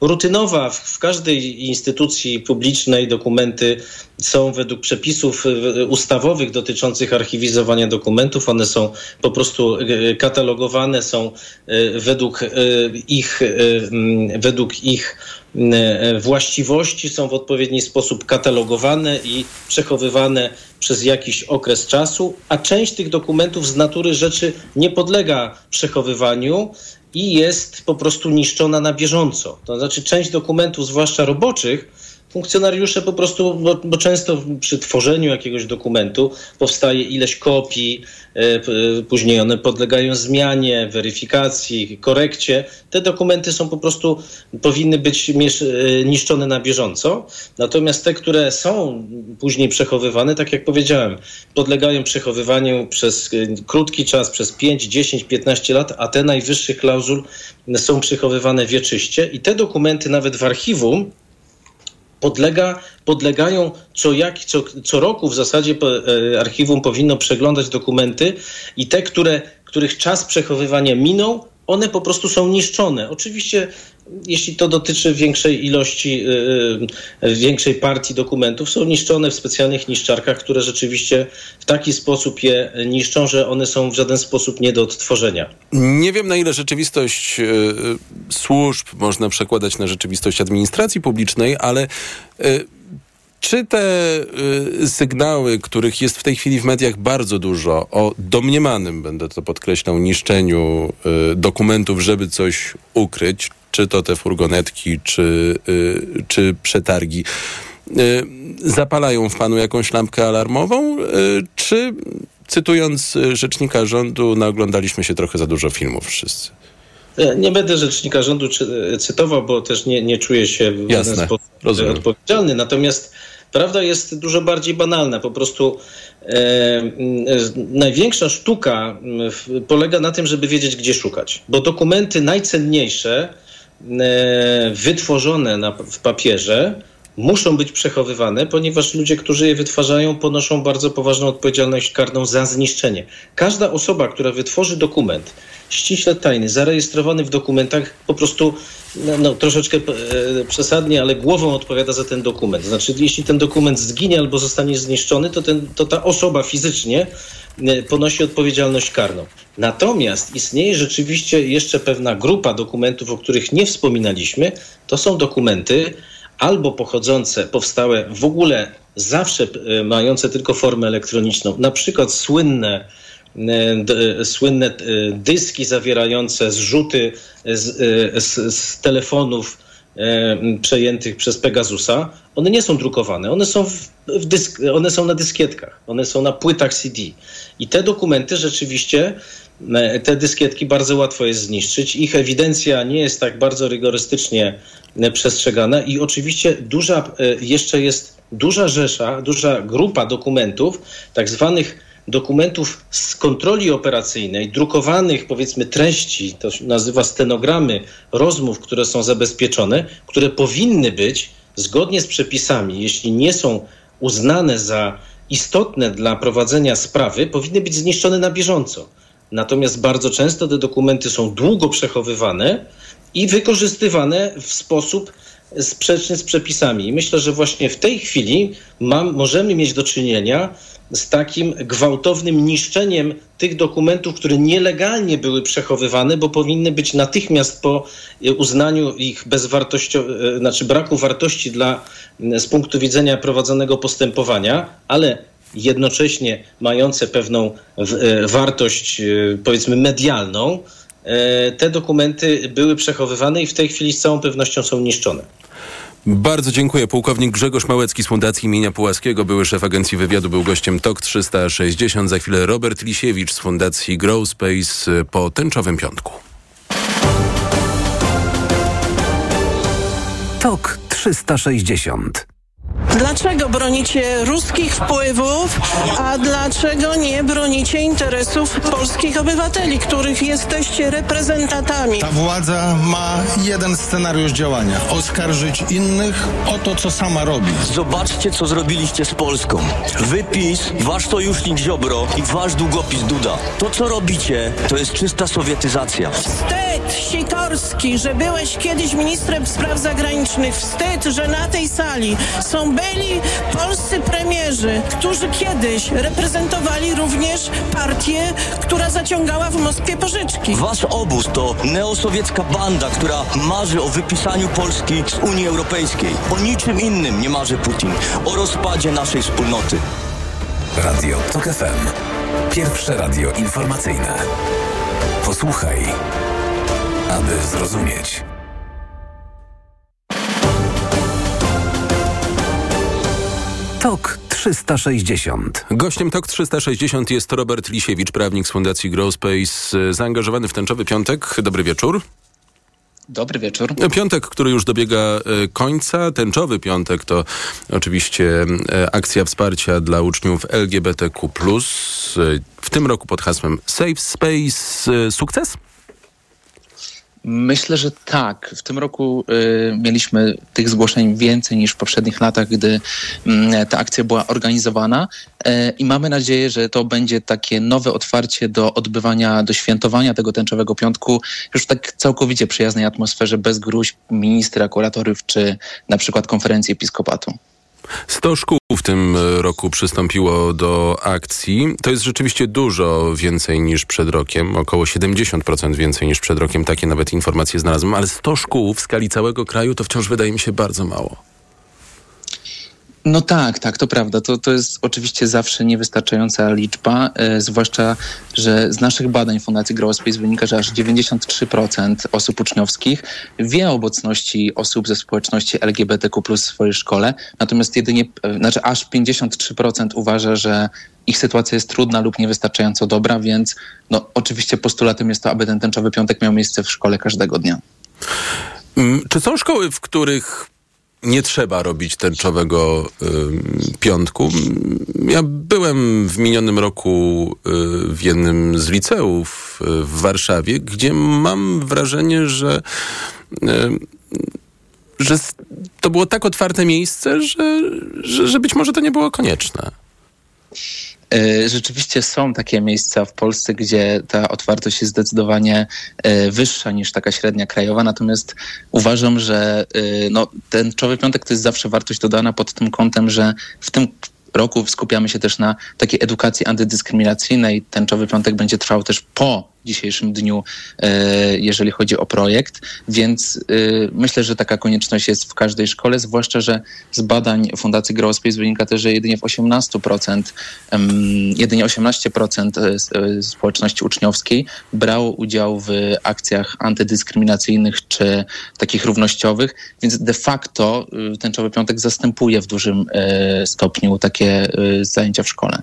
rutynowa. W, każdej instytucji publicznej dokumenty są według przepisów e, ustawowych dotyczących archiwizowania dokumentów. One są po prostu e, katalogowane, są według ich, według ich właściwości, są w odpowiedni sposób katalogowane i przechowywane przez jakiś okres czasu, a część tych dokumentów z natury rzeczy nie podlega przechowywaniu i jest po prostu niszczona na bieżąco. To znaczy część dokumentów, zwłaszcza roboczych, funkcjonariusze po prostu, bo, bo, często przy tworzeniu jakiegoś dokumentu powstaje ileś kopii, e, później one podlegają zmianie, weryfikacji, korekcie. Te dokumenty są po prostu, powinny być e, niszczone na bieżąco. Natomiast te, które są później przechowywane, tak jak powiedziałem, podlegają przechowywaniu przez e, krótki czas, przez 5, 10, 15 lat, a te najwyższych klauzul są przechowywane wieczyście i te dokumenty nawet w archiwum podlega, podlegają co, jak, co, co roku w zasadzie e, archiwum powinno przeglądać dokumenty i te, które, których czas przechowywania minął, one po prostu są niszczone. Oczywiście, jeśli to dotyczy większej ilości, yy, większej partii dokumentów, są niszczone w specjalnych niszczarkach, które rzeczywiście w taki sposób je niszczą, że one są w żaden sposób nie do odtworzenia. Nie wiem, na ile rzeczywistość służb można przekładać na rzeczywistość administracji publicznej, ale czy te y, sygnały, których jest w tej chwili w mediach bardzo dużo, o domniemanym, będę to podkreślał, niszczeniu y, dokumentów, żeby coś ukryć, czy to te furgonetki, czy, y, czy przetargi, y, zapalają w panu jakąś lampkę alarmową, y, czy cytując rzecznika rządu, naoglądaliśmy się trochę za dużo filmów wszyscy? Nie będę rzecznika rządu cytował, bo też nie, nie czuję się w żaden sposób rozumiem. odpowiedzialny. Natomiast Prawda jest dużo bardziej banalna. Po prostu e, e, największa sztuka polega na tym, żeby wiedzieć, gdzie szukać. Bo dokumenty najcenniejsze, e, wytworzone na, w papierze, muszą być przechowywane, ponieważ ludzie, którzy je wytwarzają, ponoszą bardzo poważną odpowiedzialność karną za zniszczenie. Każda osoba, która wytworzy dokument ściśle tajny, zarejestrowany w dokumentach, po prostu no, no, troszeczkę e, przesadnie, ale głową odpowiada za ten dokument. Znaczy, jeśli ten dokument zginie albo zostanie zniszczony, to, ten, to ta osoba fizycznie e, ponosi odpowiedzialność karną. Natomiast istnieje rzeczywiście jeszcze pewna grupa dokumentów, o których nie wspominaliśmy. To są dokumenty albo pochodzące, powstałe w ogóle zawsze e, mające tylko formę elektroniczną, na przykład słynne E, słynne e, dyski zawierające zrzuty z, z, z telefonów przejętych przez Pegasusa, one nie są drukowane, one są, w dysk, one są na dyskietkach, one są na płytach CD. I te dokumenty rzeczywiście, te dyskietki bardzo łatwo jest zniszczyć. Ich ewidencja nie jest tak bardzo rygorystycznie przestrzegana i oczywiście duża, jeszcze jest duża rzesza, duża grupa dokumentów, tak zwanych dokumentów z kontroli operacyjnej, drukowanych powiedzmy treści, to się nazywa stenogramy rozmów, które są zabezpieczone, które powinny być zgodnie z przepisami, jeśli nie są uznane za istotne dla prowadzenia sprawy, powinny być zniszczone na bieżąco. Natomiast bardzo często te dokumenty są długo przechowywane i wykorzystywane w sposób sprzeczny z przepisami. I myślę, że właśnie w tej chwili mam, możemy mieć do czynienia z takim gwałtownym niszczeniem tych dokumentów, które nielegalnie były przechowywane, bo powinny być natychmiast po uznaniu ich bezwartościowego, znaczy braku wartości dla, z punktu widzenia prowadzonego postępowania, ale jednocześnie mające pewną e, wartość, e, powiedzmy, medialną, e, te dokumenty były przechowywane i w tej chwili z całą pewnością są niszczone. Bardzo dziękuję. Pułkownik Grzegorz Małecki z Fundacji imienia Pułaskiego, były szef agencji wywiadu, był gościem TOK 360. Za chwilę Robert Lisiewicz z Fundacji Grow Space po tęczowym piątku. TOK 360 Dlaczego bronicie ruskich wpływów, a dlaczego nie bronicie interesów polskich obywateli, których jesteście reprezentantami? Ta władza ma jeden scenariusz działania: oskarżyć innych o to, co sama robi. Zobaczcie, co zrobiliście z Polską. Wypis, wasz sojusznik Ziobro i wasz długopis Duda. To, co robicie, to jest czysta sowietyzacja. Wstyd, Sikorski, że byłeś kiedyś ministrem spraw zagranicznych. Wstyd, że na tej sali są byli polscy premierzy, którzy kiedyś reprezentowali również partię, która zaciągała w Moskwie pożyczki. Wasz obóz to neosowiecka banda, która marzy o wypisaniu Polski z Unii Europejskiej. O niczym innym nie marzy Putin. O rozpadzie naszej wspólnoty. Radio TOK FM. Pierwsze radio informacyjne. Posłuchaj, aby zrozumieć. TOK 360. Gościem TOK 360 jest Robert Lisiewicz, prawnik z Fundacji Growspace, zaangażowany w tęczowy piątek. Dobry wieczór. Dobry wieczór. Piątek, który już dobiega e, końca. Tęczowy piątek to oczywiście e, akcja wsparcia dla uczniów LGBTQ. E, w tym roku pod hasłem Safe Space. Sukces? Myślę, że tak. W tym roku y, mieliśmy tych zgłoszeń więcej niż w poprzednich latach, gdy y, ta akcja była organizowana y, i mamy nadzieję, że to będzie takie nowe otwarcie do odbywania, do świętowania tego tęczowego piątku już w tak całkowicie przyjaznej atmosferze, bez gruźb ministra, kuratoriów czy na przykład konferencji episkopatu. 100 szkół w tym roku przystąpiło do akcji. To jest rzeczywiście dużo więcej niż przed rokiem, około 70% więcej niż przed rokiem. Takie nawet informacje znalazłem, ale 100 szkół w skali całego kraju to wciąż wydaje mi się bardzo mało. No tak, tak, to prawda. To, to jest oczywiście zawsze niewystarczająca liczba, e, zwłaszcza, że z naszych badań Fundacji Growspace wynika, że aż 93% osób uczniowskich wie o obecności osób ze społeczności LGBTQ w swojej szkole, natomiast jedynie, e, znaczy aż 53% uważa, że ich sytuacja jest trudna lub niewystarczająco dobra, więc no, oczywiście postulatem jest to, aby ten tęczowy piątek miał miejsce w szkole każdego dnia. Mm, czy są szkoły, w których nie trzeba robić tęczowego y, piątku. Ja byłem w minionym roku y, w jednym z liceów y, w Warszawie, gdzie mam wrażenie, że y, że to było tak otwarte miejsce, że, że, że być może to nie było konieczne. E, rzeczywiście są takie miejsca w Polsce, gdzie ta otwartość jest zdecydowanie e, wyższa niż taka średnia krajowa, natomiast uważam, że e, no, ten czołowy piątek to jest zawsze wartość dodana pod tym kątem, że w tym roku skupiamy się też na takiej edukacji antydyskryminacyjnej. Tęczowy piątek będzie trwał też po dzisiejszym dniu, e, jeżeli chodzi o projekt, więc e, myślę, że taka konieczność jest w każdej szkole, zwłaszcza, że z badań Fundacji Growspace wynika też, że jedynie w 18%, jedynie 18% e, społeczności uczniowskiej brało udział w akcjach antydyskryminacyjnych czy takich równościowych, więc de facto tęczowy piątek zastępuje w dużym stopniu takie zajęcia w szkole.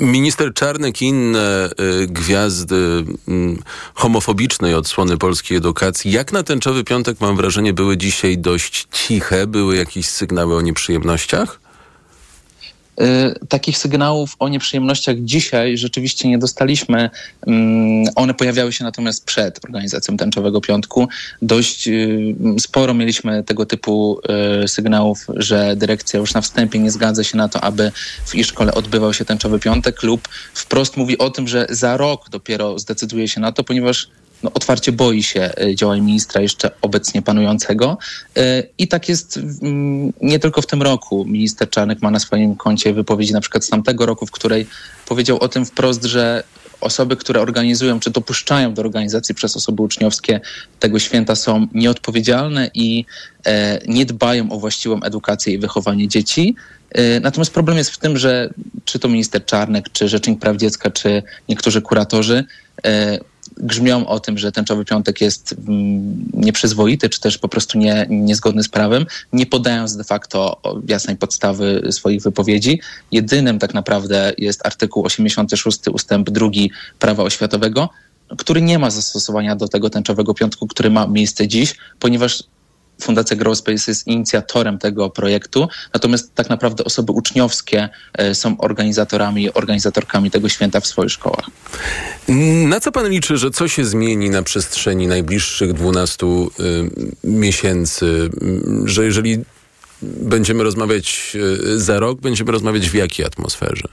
Minister Czarnek i inne y, gwiazdy homofobicznej odsłony polskiej edukacji, jak na tęczowy piątek mam wrażenie były dzisiaj dość ciche, były jakieś sygnały o nieprzyjemnościach? Y, takich sygnałów o nieprzyjemnościach dzisiaj rzeczywiście nie dostaliśmy. Mm, one pojawiały się natomiast przed organizacją Tęczowego Piątku. Dość y, sporo mieliśmy tego typu y, sygnałów, że dyrekcja już na wstępie nie zgadza się na to, aby w ich szkole odbywał się Tęczowy Piątek lub wprost mówi o tym, że za rok dopiero zdecyduje się na to, ponieważ no, otwarcie boi się y, działań ministra jeszcze obecnie panującego. Y, I tak jest mm, nie tylko w tym roku. Minister Czarnek ma na swoim koncie wypowiedzi na przykład z tamtego roku, w której powiedział o tym wprost, że osoby, które organizują czy dopuszczają do organizacji przez osoby uczniowskie tego święta są nieodpowiedzialne i e, nie dbają o właściwą edukację i wychowanie dzieci. E, natomiast problem jest w tym, że czy to minister Czarnek, czy Rzecznik Praw Dziecka, czy niektórzy kuratorzy e, grzmią o tym, że tęczowy piątek jest mm, nieprzyzwoity, czy też po prostu nie, niezgodny z prawem, nie podając de facto jasnej podstawy swoich wypowiedzi. Jedynym tak naprawdę jest artykuł 86 ustęp 2 prawa oświatowego, który nie ma zastosowania do tego tęczowego piątku, który ma miejsce dziś, ponieważ Fundacja Growspace jest inicjatorem tego projektu, natomiast tak naprawdę osoby uczniowskie e, są organizatorami, organizatorkami tego święta w swoich szkołach. Na co pan liczy, że co się zmieni na przestrzeni najbliższych 12 y, miesięcy, że jeżeli będziemy rozmawiać y, za rok, będziemy rozmawiać w jakiej atmosferze?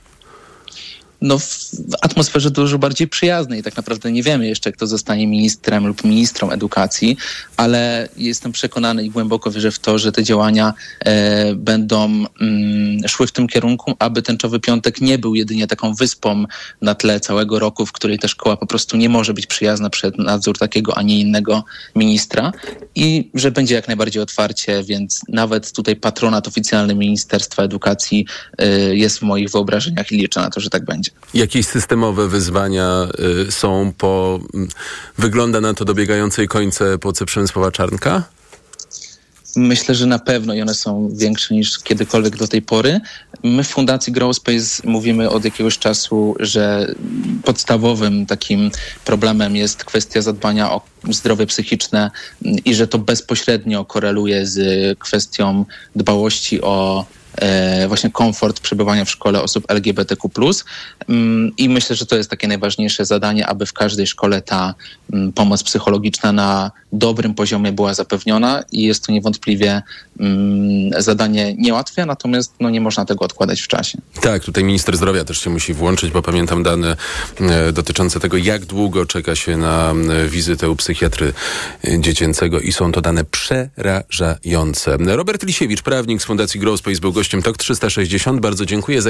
No, w atmosferze dużo bardziej przyjaznej. Tak naprawdę nie wiemy jeszcze, kto zostanie ministrem lub ministrą edukacji, ale jestem przekonany i głęboko wierzę w to, że te działania e, będą mm, szły w tym kierunku, aby tęczowy piątek nie był jedynie taką wyspą na tle całego roku, w której ta szkoła po prostu nie może być przyjazna przed nadzór takiego, a nie innego ministra i że będzie jak najbardziej otwarcie, więc nawet tutaj patronat oficjalny Ministerstwa Edukacji e, jest w moich wyobrażeniach i liczę na to, że tak będzie. Jakieś systemowe wyzwania y, są po, y, wygląda na to dobiegającej końce epoce Przemysława Czarnka? Myślę, że na pewno i one są większe niż kiedykolwiek do tej pory. My w Fundacji Growspace mówimy od jakiegoś czasu, że podstawowym takim problemem jest kwestia zadbania o zdrowie psychiczne i że to bezpośrednio koreluje z kwestią dbałości o właśnie komfort przebywania w szkole osób LGBTQ+. Mm, I myślę, że to jest takie najważniejsze zadanie, aby w każdej szkole ta mm, pomoc psychologiczna na dobrym poziomie była zapewniona i jest to niewątpliwie zadanie niełatwe, natomiast no, nie można tego odkładać w czasie. Tak, tutaj minister zdrowia też się musi włączyć, bo pamiętam dane e, dotyczące tego, jak długo czeka się na wizytę u psychiatry e, dziecięcego i są to dane przerażające. Robert Lisiewicz, prawnik z Fundacji Growspace był gościem TOK 360. Bardzo dziękuję za